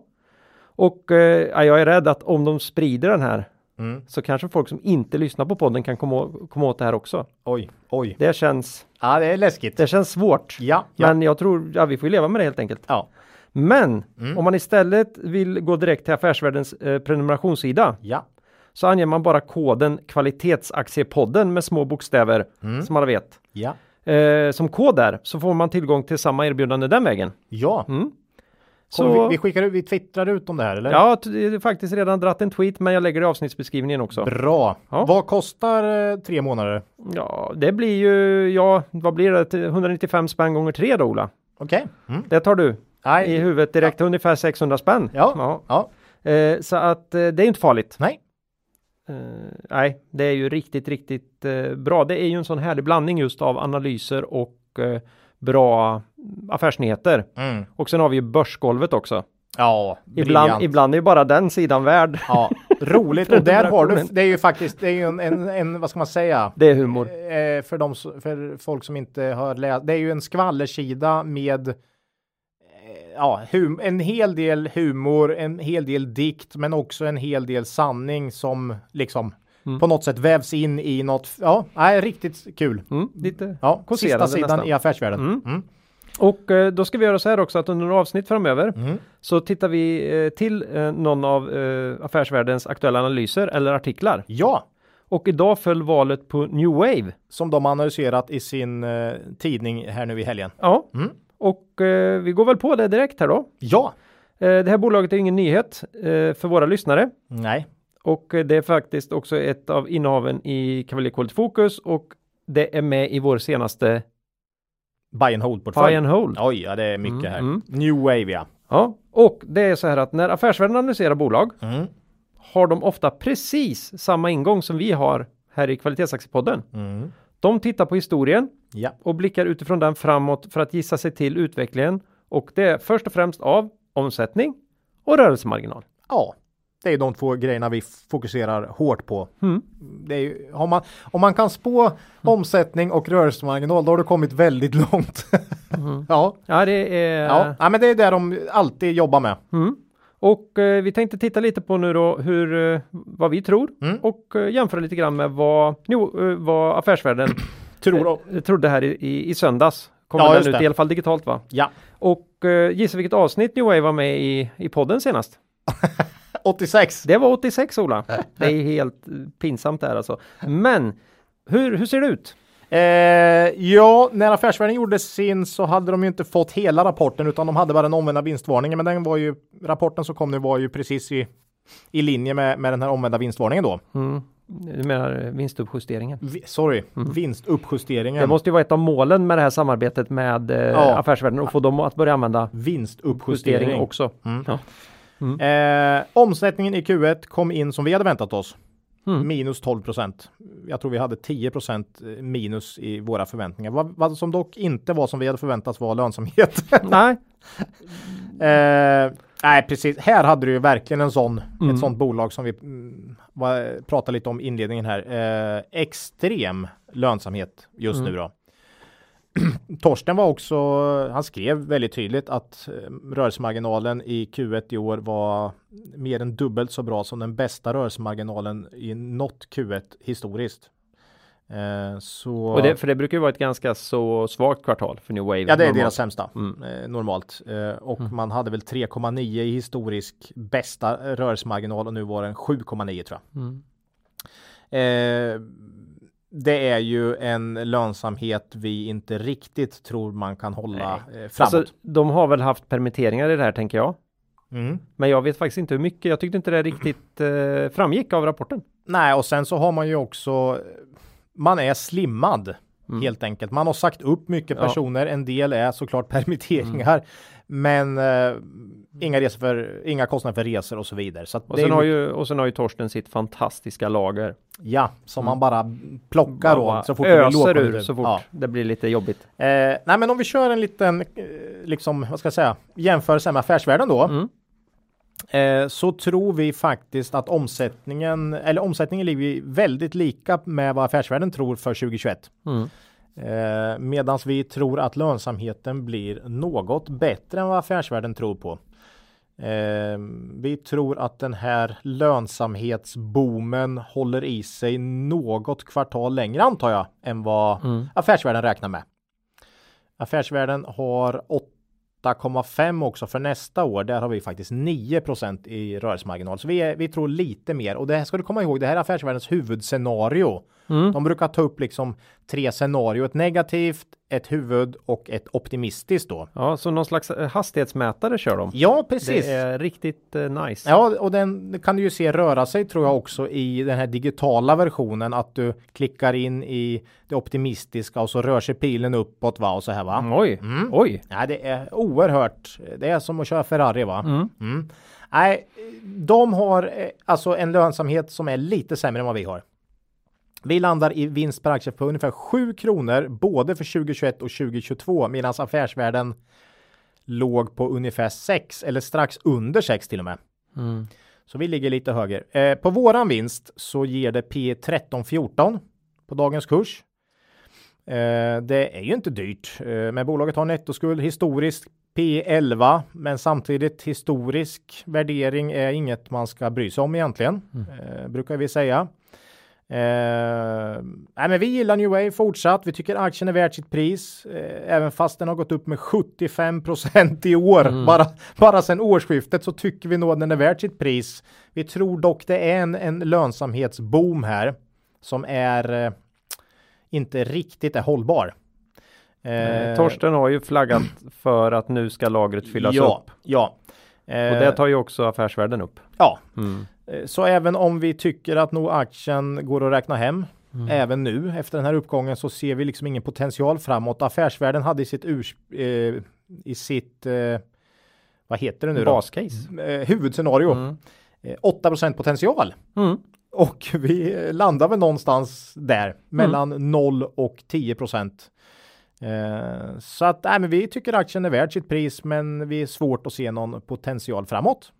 och eh, ja, jag är rädd att om de sprider den här Mm. så kanske folk som inte lyssnar på podden kan komma, komma åt det här också. Oj. Oj. Det känns, Ja, det är läskigt. det känns svårt. Ja. Ja. Men jag tror, ja vi får ju leva med det helt enkelt. ja. Men Mm. om man istället vill gå direkt till Affärsvärldens eh, prenumerationssida Ja. så anger man bara koden kvalitetsaktiepodden med små bokstäver Mm. som alla vet. Ja. Eh, som kod där så får man tillgång till samma erbjudande den vägen. Ja. Mm. Så, vi, vi skickar vi twittrar ut om det här eller? ja, det är faktiskt redan dratt en tweet men jag lägger det i avsnittsbeskrivningen också. Bra. Ja. Vad kostar eh, tre månader? Ja, det blir ju, ja, vad blir det? 195 spänn gånger tre då Ola? Okej. Mm. Det tar du Nej. i huvudet direkt, ungefär 600 spänn. Ja. Ja. Eh, så att eh, det är inte farligt. Nej. eh, nej, det är ju riktigt, riktigt eh, bra. Det är ju en sån härlig blandning just av analyser och bra affärsnyheter. Mm. Och sen har vi ju börsgolvet också. Ja, Ibland, ibland är ju bara den sidan värd. Ja, roligt. Och där har du, det är ju faktiskt, det är ju en, en, en vad ska man säga? Det är humor. Eh, för, de, för folk som inte har läst, det är ju en skvallersida med eh, ja, hum, en hel del humor, en hel del dikt, men också en hel del sanning som liksom Mm. på något sätt vävs in i något. Ja, nej, riktigt kul. Mm, lite Ja, sista sidan nästan. i affärsvärlden. Mm. Mm. Och eh, då ska vi göra så här också att under några avsnitt framöver Mm. så tittar vi eh, till eh, någon av affärsvärldens aktuella analyser eller artiklar. Ja, Och idag föll valet på New Wave. som de analyserat i sin eh, tidning här nu i helgen. Ja, Mm. och eh, vi går väl på det direkt här då. Ja, Eh, det här bolaget är ingen nyhet för våra lyssnare nej, och eh, det är faktiskt också ett av innehaven i Cavalier Quality Focus och det är med i vår senaste buy and hold portfölj. Buy and Hold. Oj, ja det är mycket Mm, här. mm. New Wave ja. Ja, och det är så här att när affärsvärlden analyserar bolag Mm. har de ofta precis samma ingång som vi har här i Kvalitetsaktiepodden. Mm. De tittar på historien Ja. och blickar utifrån den framåt för att gissa sig till utvecklingen och det är först och främst av omsättning och rörelsemarginal. ja, det är de två grejerna vi fokuserar hårt på. Mm. Ju, man, om man kan spå omsättning och rörelsemarginal, då har du kommit väldigt långt. ja, Ja, det är... ja. ja, men det är det de alltid jobbar med. Mm. Och eh, vi tänkte titta lite på nu då hur, eh, vad vi tror Mm. och eh, jämföra lite grann med vad, jo, eh, vad affärsvärlden Tror eh, trodde här i, i, i söndags. Kommer Ja, den ut det. i alla fall digitalt va? Ja, Och eh, gissa vilket avsnitt New Wave var med i, i podden senast? 86. Det var 86 Ola. Det är helt pinsamt där alltså. Men hur, hur ser det ut? Eh, ja, när Affärsvärlden gjorde sin så hade de ju inte fått hela rapporten utan de hade bara den omvända vinstvarningen. Men den var ju, rapporten som kom nu var ju precis i, i linje med, med den här omvända vinstvarningen då. Mm. Du menar vinstuppjusteringen? Vi, sorry, vinstuppjusteringen. Det måste ju vara ett av målen med det här samarbetet med eh, Ja. affärsvärlden och få dem att börja använda Vinstuppjustering justering också. Mm. Ja. Eh, omsättningen i Q1 kom in som vi hade väntat oss. Mm. Minus 12 procent. Jag tror vi hade 10 procent minus i våra förväntningar. Vad, vad som dock inte var som vi hade förväntat var lönsamhet. Nej, Eh, nej, precis. Här hade du ju verkligen en sån, Mm. ett sånt bolag som vi mm, var, pratade lite om i inledningen här. Eh, extrem lönsamhet just Mm. nu då. Torsten var också, han skrev väldigt tydligt att eh, rörelsemarginalen i Q1 i år var mer än dubbelt så bra som den bästa rörelsemarginalen i något Q1 historiskt. Eh, så och det, för det brukar ju vara ett ganska så svagt kvartal för New Wave. Ja, det är normalt. deras sämsta Mm. eh, normalt. Eh, och man hade väl 3,9 i historisk bästa rörelsemarginal och nu var den 7,9 tror jag. Mm. Det är ju en lönsamhet vi inte riktigt tror man kan hålla eh, framåt. Alltså, de har väl haft permitteringar i det här tänker jag. mm. Men jag vet faktiskt inte hur mycket. Jag tyckte inte det riktigt eh, framgick av rapporten. Nej, och sen så har man ju också man är slimmad Mm. helt enkelt. Man har sagt upp mycket Ja. personer. En del är såklart permitteringar, men eh, inga resor för inga kostnader för resor och så vidare. Så Och sen, har ju, och sen har ju Torsten sitt fantastiska lager. Ja, som man bara plockar Bara då så fort det blir öser ur så fort Ja. det blir lite jobbigt. Eh, nej, men om vi kör en liten, eh, liksom, vad ska jag säga, jämförelse med affärsvärlden då. Mm. Eh, så tror vi faktiskt att omsättningen, eller omsättningen ligger väldigt lika med vad affärsvärlden tror för 2021. Mm. Eh, Medan vi tror att lönsamheten blir något bättre än vad affärsvärlden tror på. Eh, vi tror att den här lönsamhetsboomen håller i sig något kvartal längre antar jag än vad Mm. affärsvärlden räknar med. Affärsvärlden har 8,5 också för nästa år. Där har vi faktiskt 9% i rörelsemarginal. Så vi, är, vi tror lite mer och det här ska du komma ihåg. Det här är affärsvärldens huvudscenario Mm. De brukar ta upp liksom tre scenarier, ett negativt, ett huvud och ett optimistiskt då. Ja, så någon slags eh, hastighetsmätare kör de. Ja, precis. Det är riktigt eh, nice. Ja, och den kan du ju se röra sig tror jag också i den här digitala versionen att du klickar in i det optimistiska och så rör sig pilen uppåt va och så här va. Mm, Oj, Mm. oj. Ja, det är oerhört. Det är som att köra Ferrari va? Mm. Mm. Nej, de har eh, alltså en lönsamhet som är lite sämre än vad vi har. Vi landar i vinst per aktie på ungefär 7 kronor både för 2021 och 2022 medan affärsvärden låg på ungefär 6 eller strax under 6 till och med. Mm. Så vi ligger lite högre. Eh, på våran vinst så ger det P 13-14 på dagens kurs. Eh, det är ju inte dyrt, eh, men bolaget har nettoskuld historiskt P 11, men samtidigt historisk värdering är inget man ska bry sig om egentligen, eh, brukar vi säga. Eh, nej, men vi gillar New Wave fortsatt. Vi tycker aktien är värt sitt pris, eh, även fast den har gått upp med 75% i år. Bara, bara sedan årsskiftet så tycker vi nog att den är värt sitt pris. Vi tror dock det är en, en lönsamhetsboom här som är eh, inte riktigt är hållbar. Eh, Torsten har ju flaggat för att nu ska lagret fyllas ja, upp. Ja, Och det tar ju också affärsvärden upp. ja. Mm. Eh, Så även om vi tycker att nog aktien går att räkna hem även nu efter den här uppgången så ser vi liksom ingen potential framåt. Affärsvärlden hade i sitt urs eh, i sitt eh, vad heter det nu då? Bascase. Eh, huvudscenario. Mm. Eh, 8 potential. Mm. Och vi eh, landar väl någonstans där mellan 0 och 10 procent. Eh, så att nej, men vi tycker aktien är värd sitt pris, men vi är svårt att se någon potential framåt.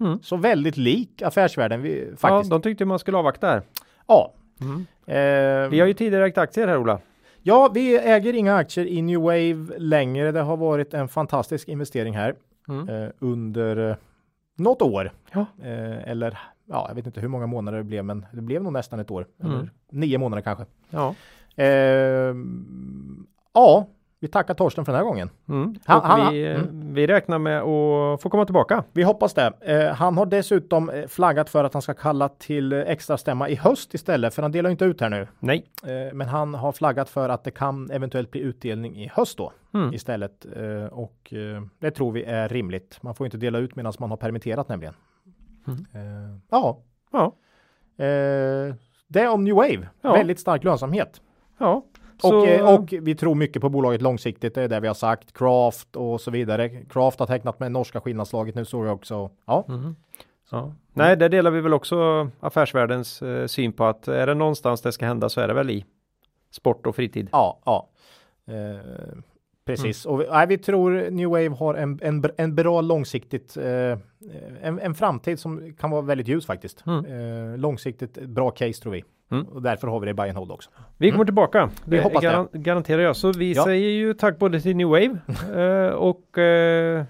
Mm. Så väldigt lik affärsvärden vi, Ja, faktiskt. de tyckte man skulle avvakta här. Ja. Mm. Eh, Vi har ju tidigare ägt aktier här Ola. ja, vi äger inga aktier i New Wave längre. Det har varit en fantastisk investering här Mm. eh, under eh, något år. Ja. Eh, eller ja, jag vet inte hur många månader det blev, men det blev nog nästan ett år. Mm. Nio månader kanske. Ja. Eh, ja, vi tackar Torsten för den här gången. Mm. Ha- Och ha- vi, mm. vi räknar med att få komma tillbaka. Vi hoppas det. Eh, han har dessutom eh, flaggat för att han ska kalla till eh, extra stämma i höst istället, för han delar inte ut här nu. Nej. Eh, men han har flaggat för att det kan eventuellt bli utdelning i höst då Mm. istället. Eh, och eh, det tror vi är rimligt. Man får inte dela ut medan man har permitterat nämligen. Mm. Ja, Ja. det är om New Wave. Ja. Väldigt stark lönsamhet. Ja. Och, Så, eh, och vi tror mycket på bolaget långsiktigt. Det är det vi har sagt. Craft och så vidare. Craft har tecknat med norska skillnadslaget nu såg jag också. Ja, Mm. Ja. Nej, där delar vi väl också affärsvärldens eh, syn på att är det någonstans det ska hända så är det väl i sport och fritid. ja, ja. Eh, precis. Och vi, nej, vi tror New Wave har en, en, en bra långsiktigt, eh, en, en framtid som kan vara väldigt ljus faktiskt. Mm. Eh, långsiktigt bra case tror vi. Mm. Och därför har vi det i buy hold också. Vi kommer tillbaka. Vi Det hoppas det. garan- garanterar jag. Så vi Ja. säger ju tack både till New Wave eh, och eh,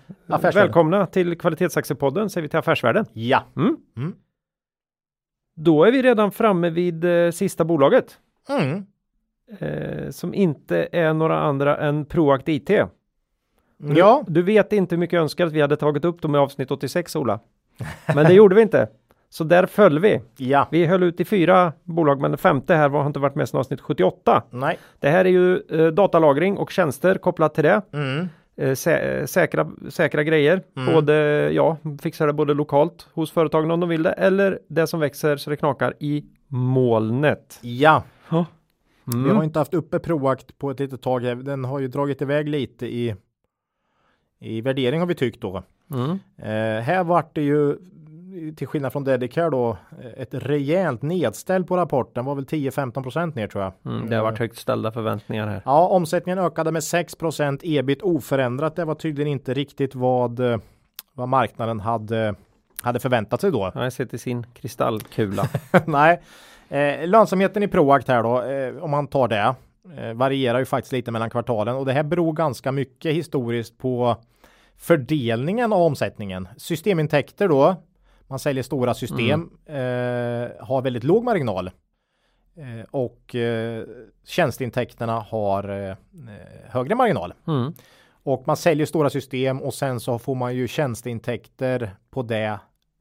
välkomna till Kvalitetsaktiepodden säger vi till Affärsvärlden. Ja. Mm. Mm. Då är vi redan framme vid eh, sista bolaget Mm. Eh, som inte är några andra än Proact IT. Ja. Du vet inte hur mycket jag önskar att vi hade tagit upp dem i avsnitt 86 Ola. Men det gjorde vi inte. Så där föll vi. Ja. Vi höll ut i fyra bolag men det femte här var, har inte varit med sedan avsnitt 78. Nej. Det här är ju eh, datalagring och tjänster kopplat till det. Mm. Eh, sä säkra, säkra grejer. Mm. Både, ja, fixar det både lokalt hos företagen om de vill det eller det som växer så det knakar i molnet. Ja. Ja. Vi har inte haft uppe Proact på ett litet tag. Den har ju dragit iväg lite i i värdering har vi tyckt då. Mm. Eh, här vart det ju till skillnad från Dedicare då ett rejält nedställ på rapporten var väl 10-15% ner tror jag. Mm, det har varit högt ställda förväntningar här. Ja, omsättningen ökade med 6% ebit oförändrat. Det var tydligen inte riktigt vad, vad marknaden hade, hade förväntat sig då. Jag har sett i sin kristallkula. Nej, eh, lönsamheten i Proact här då, eh, om man tar det, eh, varierar ju faktiskt lite mellan kvartalen och det här beror ganska mycket historiskt på fördelningen av omsättningen. Systemintäkter då, man säljer stora system, eh, har väldigt låg marginal. Eh, och eh, tjänsteintäkterna har eh, högre marginal. Mm. Och man säljer stora system och sen så får man ju tjänsteintäkter på det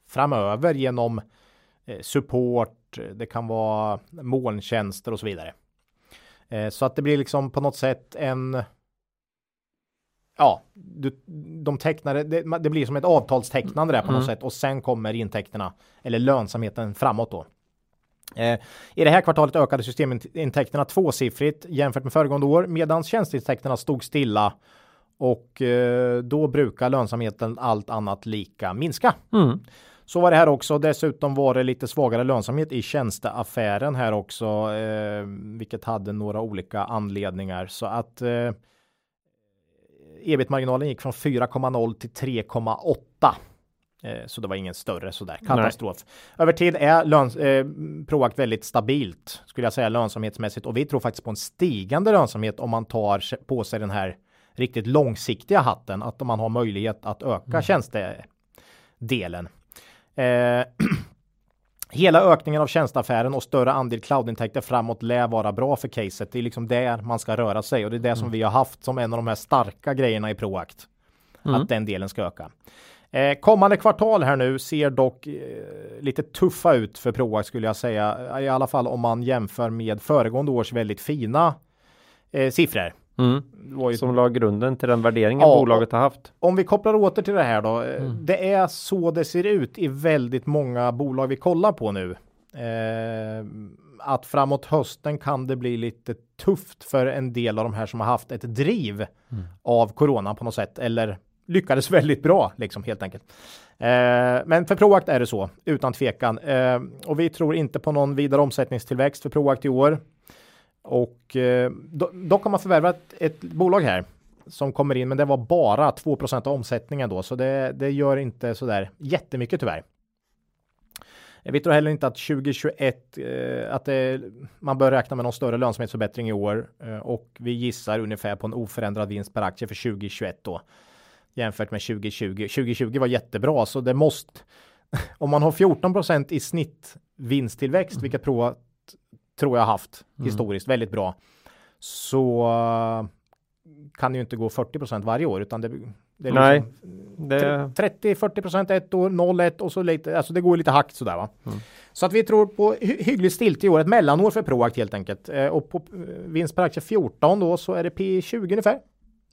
framöver genom support, det kan vara molntjänster och så vidare. Eh, så att det blir liksom på något sätt en Ja, du, de tecknade, det, det blir som ett avtalstecknande där på något sätt och sen kommer intäkterna eller lönsamheten framåt då. Eh, I det här kvartalet ökade systemintäkterna tvåsiffrigt jämfört med föregående år medan tjänsteintäkterna stod stilla och eh, då brukar lönsamheten allt annat lika minska. Mm. Så var det här också. Dessutom var det lite svagare lönsamhet i tjänsteaffären här också, eh, vilket hade några olika anledningar så att eh, ebit-marginalen gick från 4,0 till 3,8. Eh, så det var ingen större sådär katastrof. Nej. Över tid är löns eh, Proact väldigt stabilt skulle jag säga lönsamhetsmässigt och vi tror faktiskt på en stigande lönsamhet om man tar på sig den här riktigt långsiktiga hatten att man har möjlighet att öka mm. tjänstedelen. Eh, hela ökningen av tjänsteaffären och större andel cloudintäkter framåt lär vara bra för caset. Det är liksom där man ska röra sig och det är det mm. som vi har haft som en av de här starka grejerna i Proact. Mm. Att den delen ska öka. Eh, kommande kvartal här nu ser dock eh, lite tuffa ut för Proact skulle jag säga. I alla fall om man jämför med föregående års väldigt fina eh, siffror. Mm. Ju... Som la grunden till den värderingen ja, bolaget har haft. Om vi kopplar åter till det här då. Eh, mm. Det är så det ser ut i väldigt många bolag vi kollar på nu. Eh, att framåt hösten kan det bli lite tufft för en del av de här som har haft ett driv mm. av corona på något sätt eller lyckades väldigt bra liksom helt enkelt. Eh, men för Proact är det så utan tvekan eh, och vi tror inte på någon vidare omsättningstillväxt för Proact i år. Och eh, do, dock har man förvärvat ett bolag här som kommer in, men det var bara 2% av omsättningen då, så det, det gör inte så där jättemycket tyvärr. Eh, vi tror heller inte att 2021 eh, att det, man bör räkna med någon större lönsamhetsförbättring i år eh, och vi gissar ungefär på en oförändrad vinst per aktie för 2021 då jämfört med 2020. 2020 var jättebra så det måste om man har 14% i snitt vinsttillväxt, mm. vilket Prova tror jag haft mm. historiskt väldigt bra. Så kan det ju inte gå 40% varje år utan det, det är Nej, liksom det... 30 40 ett år, 0 ett och så lite, alltså det går lite hackt sådär va. Mm. Så att vi tror på hy hyggligt stilt i år, ett mellanår för Proact helt enkelt. Eh, och på eh, vinst per aktie 14 då så är det P 20 ungefär.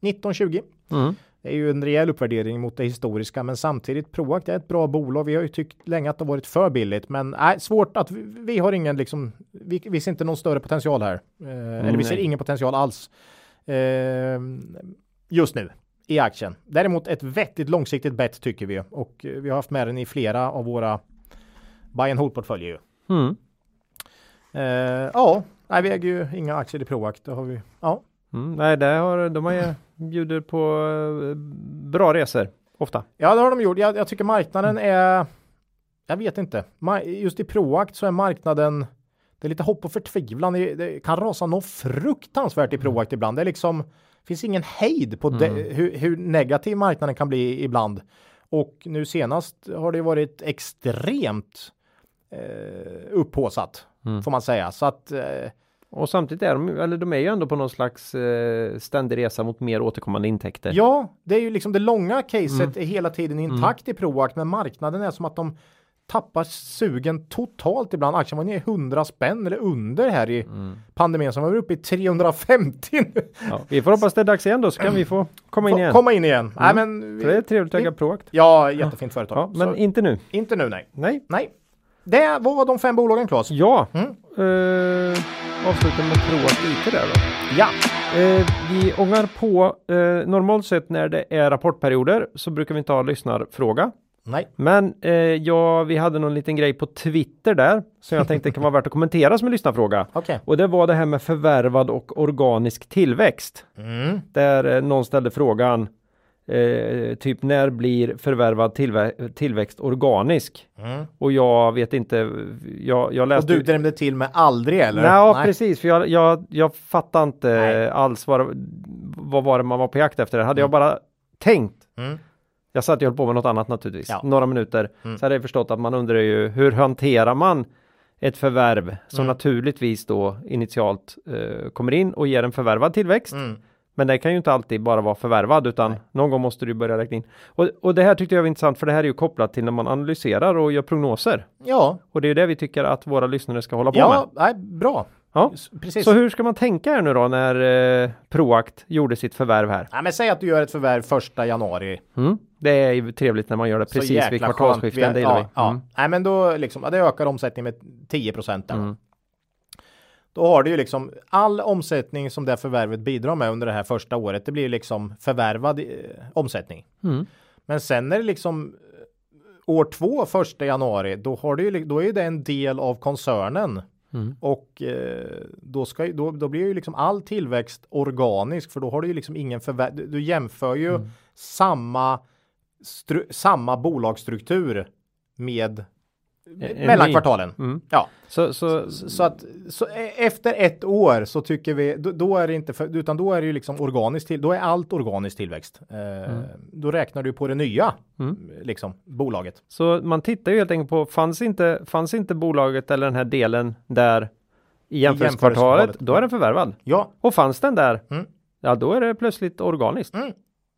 19-20. Mm. Det är ju en rejäl uppvärdering mot det historiska, men samtidigt Proact är ett bra bolag. Vi har ju tyckt länge att det varit för billigt, men nej, svårt att vi, vi har ingen liksom. Vi, vi, ser inte någon större potential här, eh, mm, eller vi ser ingen potential alls eh, just nu i aktien. Däremot ett vettigt långsiktigt bett tycker vi och vi har haft med den i flera av våra buy and hold portföljer. Mm. Eh, ja, nej, vi äger ju inga aktier i Proact. Det har vi. Ja. Mm, nej, det har, de har ju bjuder på eh, bra resor ofta. Ja, det har de gjort. Jag, jag tycker marknaden är. Jag vet inte. Just i Proact så är marknaden. Det är lite hopp och förtvivlan. Det kan rasa något fruktansvärt i Proact mm. ibland. Det är liksom. Finns ingen hejd på mm. hur, hur negativ marknaden kan bli ibland. Och nu senast har det varit extremt eh, upphåsat mm. får man säga. Så att eh, och samtidigt är de, eller de är ju ändå på någon slags eh, ständig resa mot mer återkommande intäkter. Ja, det är ju liksom det långa caset mm. är hela tiden mm. intakt mm. i Proact, men marknaden är som att de tappar sugen totalt ibland. Aktien var ner 100 spänn eller under här i mm. pandemin som var uppe i 350 nu. Ja, vi får hoppas det är dags igen då så kan vi få komma in igen. Komma in igen. Nej, mm. men vi, det är trevligt att äga Proact. Ja, jättefint företag. Ja, men så, inte nu. Inte nu, nej. Nej. Nej. Det var de fem bolagen Claes. Ja. Mm. Uh, avsluta med Proact IT där då. Ja. Uh, vi ångar på. Uh, normalt sett när det är rapportperioder så brukar vi inte ha lyssnarfråga. Nej. Men uh, ja, vi hade någon liten grej på Twitter där som jag tänkte kan vara värt att kommentera som en lyssnarfråga. Okay. Och det var det här med förvärvad och organisk tillväxt. Mm. Där någon ställde frågan Eh, typ när blir förvärvad tillvä tillväxt organisk? Mm. Och jag vet inte. Jag, jag läste. Och du drämde till med aldrig eller? Nå, Nej, precis, för jag, jag, jag fattar inte Nej. alls vad, vad var det man var på jakt efter. Hade mm. jag bara tänkt. Mm. Jag satt och höll på med något annat naturligtvis. Ja. Några minuter. Mm. Så hade jag förstått att man undrar ju hur hanterar man ett förvärv som mm. naturligtvis då initialt eh, kommer in och ger en förvärvad tillväxt. Mm. Men det kan ju inte alltid bara vara förvärvad utan någon gång måste du börja räkna in. Och, och det här tyckte jag var intressant för det här är ju kopplat till när man analyserar och gör prognoser. Ja, Och det är ju det vi tycker att våra lyssnare ska hålla på ja med. nej, bra. Ja. Precis. Så hur ska man tänka här nu då när eh, Proact gjorde sitt förvärv här? Ja, men säg att du gör ett förvärv första januari. Mm. Det är ju trevligt när man gör det precis vid kvartalsskiften. Ja, vi. Ja. Mm. Nej, men då liksom, ja, det ökar omsättningen med 10 procent. Mm. Då har du ju liksom all omsättning som det förvärvet bidrar med under det här första året. Det blir liksom förvärvad eh, omsättning. Mm. Men sen är det liksom eh, år två, första januari, då har du ju, då är det en del av koncernen. Mm. Och eh, då, ska, då, då blir ju liksom all tillväxt organisk för då har du ju liksom ingen förvärv. Du, du jämför ju Mm. samma, samma bolagsstruktur med mellan ny. kvartalen. Mm. Ja, Så, så, så, så att så e- efter ett år så tycker vi då, då är det inte för, utan då är det ju liksom organiskt till, då är allt organisk tillväxt. Eh, Då räknar du på det nya Mm. liksom bolaget. så man tittar ju helt enkelt på, fanns inte, fanns inte bolaget eller den här delen där i jämförelsekvartalet, då är den förvärvad. Ja, Och fanns den där, Mm. ja då är det plötsligt organiskt.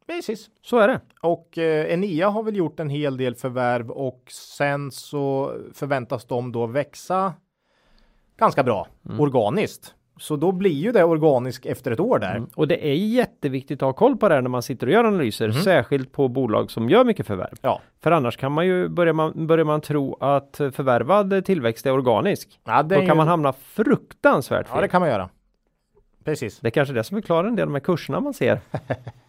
Mm, precis. Så är det. Och eh, Enea har väl gjort en hel del förvärv och sen så förväntas de då växa ganska bra Mm. organiskt. Så då blir ju det organiskt efter ett år där. Och det är jätteviktigt att ha koll på det här när man sitter och gör analyser, Mm. särskilt på bolag som gör mycket förvärv. Ja, För annars kan man ju, börjar man, börjar man tro att förvärvad tillväxt är organisk. ja Då kan ju- man hamna fruktansvärt fel. Ja, det kan man göra. Precis. Det är kanske det som förklarar en del av de här kurserna man ser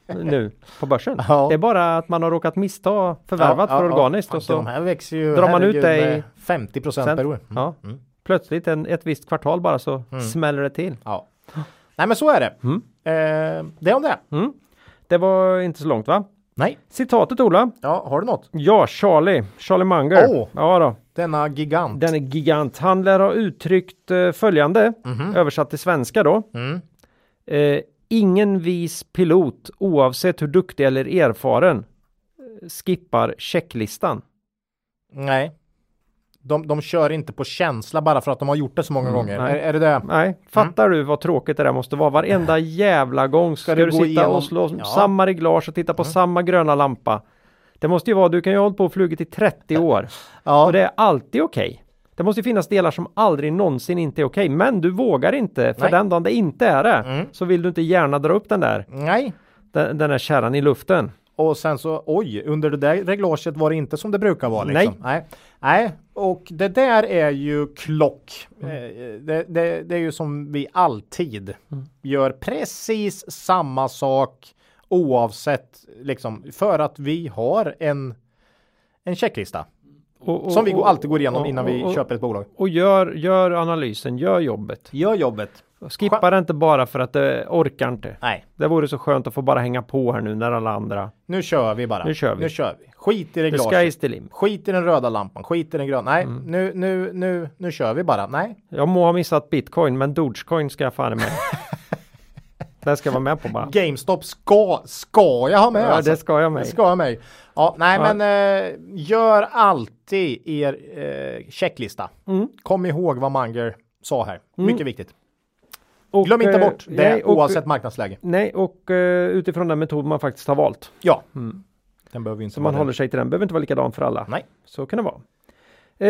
nu på börsen. Ja. Det är bara att man har råkat missta förvärvat Ja, för ja, organiskt ja. och så De här växer ju drar man ut det i med 50 procent per år. Mm. Ja. Mm. plötsligt en, ett visst kvartal bara så smäller det till. Ja. Nej men så är det. Mm. Eh, det om det. Mm. Det var inte så långt va? Nej. Citatet Ola. Ja, har du något? Ja, Charlie. Charlie Munger. Åh. Ja då. Denna gigant. Den är gigant. Han lär ha uttryckt eh, följande, översatt till svenska då. Mm. Eh, ingen vis pilot, oavsett hur duktig eller erfaren, eh, skippar checklistan. Nej. De, de kör inte på känsla bara för att de har gjort det så många gånger. Är, nej. är det det? Nej, fattar du vad tråkigt det där måste vara? Varenda jävla gång ska, du du, sitta igenom- och slå Ja. Mm. samma reglage och titta på samma gröna lampa. Det måste ju vara, du kan ju ha hållit på och flugit i 30 år Ja. och det är alltid okej. Det måste ju finnas delar som aldrig någonsin inte är okej, men du vågar inte för Nej. den dagen det inte är det Mm. så vill du inte gärna dra upp den där, Nej. den, den där kärran i luften. Och sen så, oj, under det där reglaget var det inte som det brukar vara. Liksom. Nej. Nej. Och det där är ju klock. Mm. Eh, Det, det, det är ju som vi alltid Mm. gör precis samma sak oavsett liksom för att vi har en en checklista Och, och, som vi alltid går igenom och- innan vi och, köper ett bolag. Och gör, gör analysen, gör jobbet. Gör jobbet. Skippa det inte bara för att det orkar inte. Nej, Det vore så skönt att få bara hänga på här nu när alla andra. nu kör vi bara. Nu kör vi. Nu kör vi. Skit i reglaget. Skit i den röda lampan, skit i den gröna. Nej, Mm. nu, nu, nu, nu kör vi bara. Nej, Jag må ha missat bitcoin, men Dogecoin ska jag fan med. det ska jag vara med på bara. GameStop ska, ska jag ha med Ja, alltså. det ska jag med. Det ska jag med. Ja, nej Ja. men eh, gör alltid er eh, checklista. Mm. Kom ihåg vad Manger sa här. Mycket viktigt. Och, Glöm inte eh, bort det nej, och, oavsett marknadsläge. Nej, och eh, utifrån den metod man faktiskt har valt. Ja, den behöver inte Så man håller sig till den. Behöver inte vara likadan för alla. Nej. Så kan det vara.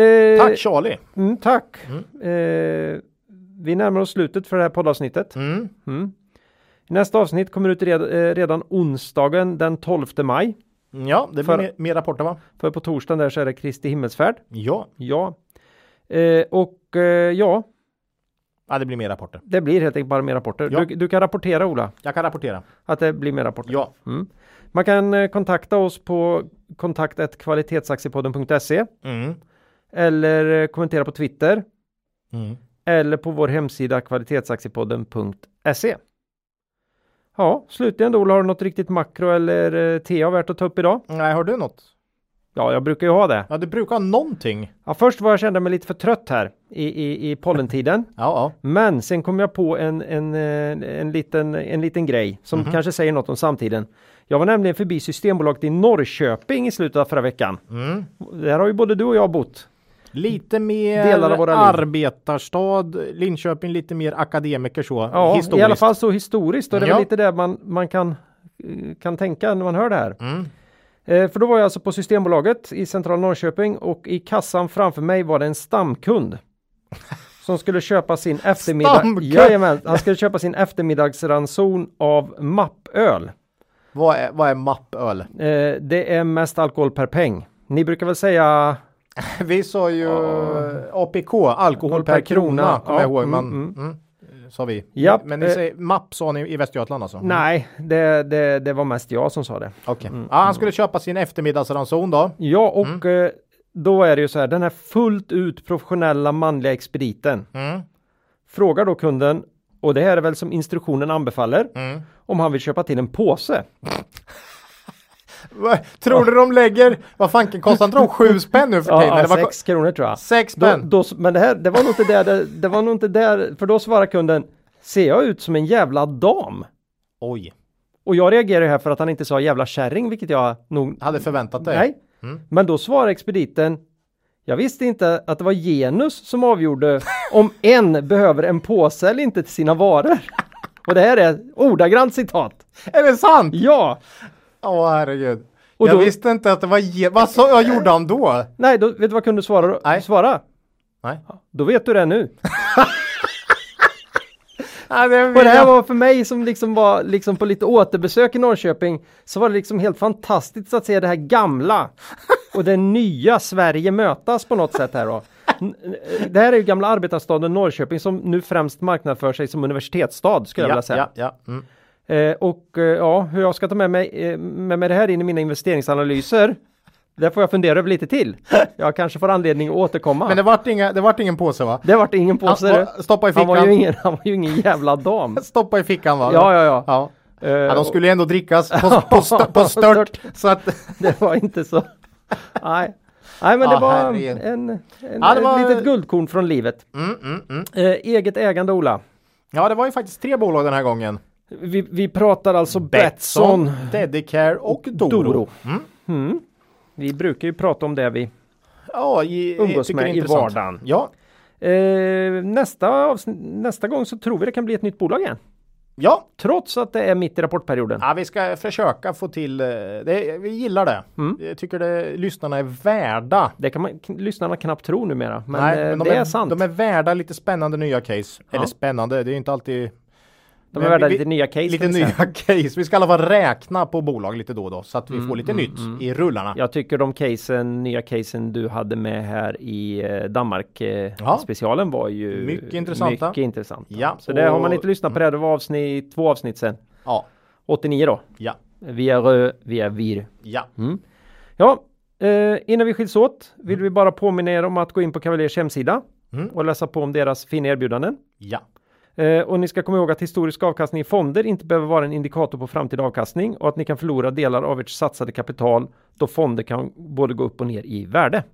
Eh, Tack Charlie. Mm, tack. Eh, vi närmar oss slutet för det här poddavsnittet. Mm. Mm. Nästa avsnitt kommer ut red, eh, redan onsdagen den 12 maj. Ja, det blir För- mer, mer rapporter va? För på torsdagen där så är det Kristi himmelsfärd. Ja. Ja. Eh, och ja, ja, det blir mer rapporter. det blir helt enkelt bara mer rapporter. Ja. Du, du kan rapportera Ola, Jag kan rapportera. att det blir mer rapporter. Ja. Mm. Man kan eh, kontakta oss på kontaktettkvalitetsaktiepodden.se Mm. eller eh, kommentera på Twitter Mm. eller på vår hemsida kvalitetsaktiepodden.se. Ja, slutligen då Ola, har du något riktigt makro eller eh, TA värt att ta upp idag? Nej, har du något? Ja, jag brukar ju ha det. Ja, du brukar ha någonting. Ja, först var jag kände mig lite för trött här i, i, i pollentiden. Ja, ja. Men sen kom jag på en, en, eh, en, liten, en liten grej som kanske säger något om samtiden. Jag var nämligen förbi Systembolaget i Norrköping i slutet av förra veckan. Mm. Där har ju både du och jag bott. Lite mer Delar av våra arbetarstad, Linköping lite mer akademiker så. Ja, historiskt. i alla fall så historiskt och det är Ja. lite det man, man kan, eh, kan tänka när man hör det här. Mm. Eh, för då var jag alltså på Systembolaget i centrala Norrköping och i kassan framför mig var det en stamkund. Som skulle köpa sin eftermiddag... Jajamän, han skulle köpa sin eftermiddagsranson av mappöl. Vad är, vad är mappöl? Eh, det är mest alkohol per peng. Ni brukar väl säga Vi sa ju APK, alkohol per krona, kommer Ja, jag ihåg. mm, Men, mm. mm. Sa vi. Japp, Men ni eh, säger mapp sa ni i Västergötland alltså? nej, det, det, det var mest jag som sa det. Okej. Ja, han skulle köpa sin eftermiddagsranson då. Ja, och Mm. eh, då är det ju så här, den här fullt ut professionella manliga expediten Mm. frågar då kunden, och det här är väl som instruktionen anbefaller, Mm. om han vill köpa till en påse. Tror du de lägger, vad fanken kostar inte de sju spänn nu för tiden? Ja, ko- sex kronor tror jag. sex Då, spänn? då, men det här, det var nog inte där, det, det var nog inte där, för då svarar kunden, ser jag ut som en jävla dam? Oj, Och jag reagerar här för att han inte sa jävla kärring, vilket jag nog hade förväntat dig. Nej. Mm. Men då svarar expediten Jag visste inte att det var genus som avgjorde om en behöver en påse eller inte till sina varor. Och det här är ordagrant citat. Är det sant? Ja! Åh herregud. Och jag då- visste inte att det var ge- Vad sa, vad gjorde han då? Nej, då, vet du vad kunde svara? Nej. Svara? Nej. Då vet du det nu. Ja, det Och det här var för mig som liksom var liksom på lite återbesök i Norrköping så var det liksom helt fantastiskt att se det här gamla och det nya Sverige mötas på något sätt här då. Det här är ju gamla arbetarstaden Norrköping som nu främst marknadsför sig som universitetsstad skulle jag vilja ja, säga. ja, ja. Mm. Eh, och eh, ja, hur jag ska ta med mig, eh, med mig det här in i mina investeringsanalyser det får jag fundera över lite till. Jag kanske får anledning att återkomma. Men det vart, inga, det vart ingen påse va? det vart ingen påse. Han- det. Stoppa i han, var ju fickan. ingen, han var ju ingen jävla dam. Stoppa i fickan va? Ja, ja, ja. ja. Eh, Ja, de skulle ju ändå drickas på, på, stö, på stört. Så att, Det var inte så. Nej. Nej men det var en, en, Ja, det var- ett litet guldkorn från livet. mm, mm, mm. Eget ägande Ola. Ja, det var ju faktiskt tre bolag den här gången. Vi, vi pratar alltså Betsson, Dedicare och Doro. Doro. Mm. Mm. Vi brukar ju prata om det vi Ja, i, umgås är med i vardagen. Ja, Eh, nästa, nästa gång så tror vi det kan bli ett nytt bolag igen. ja. Trots att det är mitt i rapportperioden. ja, vi ska försöka få till eh, det. Vi gillar det. Mm. Jag tycker det, lyssnarna är värda. Det kan man, lyssnarna knappt tro numera. Men, Nej, eh, men de det är, sant. De är värda lite spännande nya case. Ja. Eller spännande, det är inte alltid. De är värda lite nya case. Lite nya case. Vi ska i alla fall räkna på bolag lite då och då så att vi Mm, får lite mm, nytt mm. i rullarna. Jag tycker de casen, nya casen du hade med här i eh, Danmark eh, Ja. specialen var ju Mycket intressanta. Mycket intressanta. Ja, Så det har man och- inte lyssnat på det. Det var avsnitt, två avsnitt sen. Ja, 89 då. ja, Vi är rö, vi är vir. ja. Ja, eh, innan vi skiljs åt vill vi bara påminna er om att gå in på Cavaliers hemsida Mm. och läsa på om deras fina erbjudanden. ja. Eh, och ni ska komma ihåg att historisk avkastning i fonder inte behöver vara en indikator på framtida avkastning och att ni kan förlora delar av ert satsade kapital då fonder kan både gå upp och ner i värde.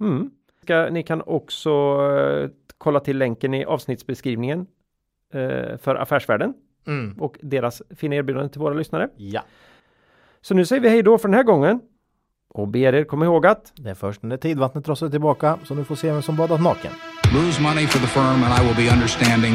Mm. Ska, ni kan också eh, kolla till länken i avsnittsbeskrivningen eh, för Affärsvärlden Mm. och deras fina erbjudanden till våra lyssnare. Ja. Så nu säger vi hej då för den här gången och ber er komma ihåg att Det är först när tidvattnet drar sig tillbaka så nu får se vem som badat naken. Lose money for the firm and I will be understanding.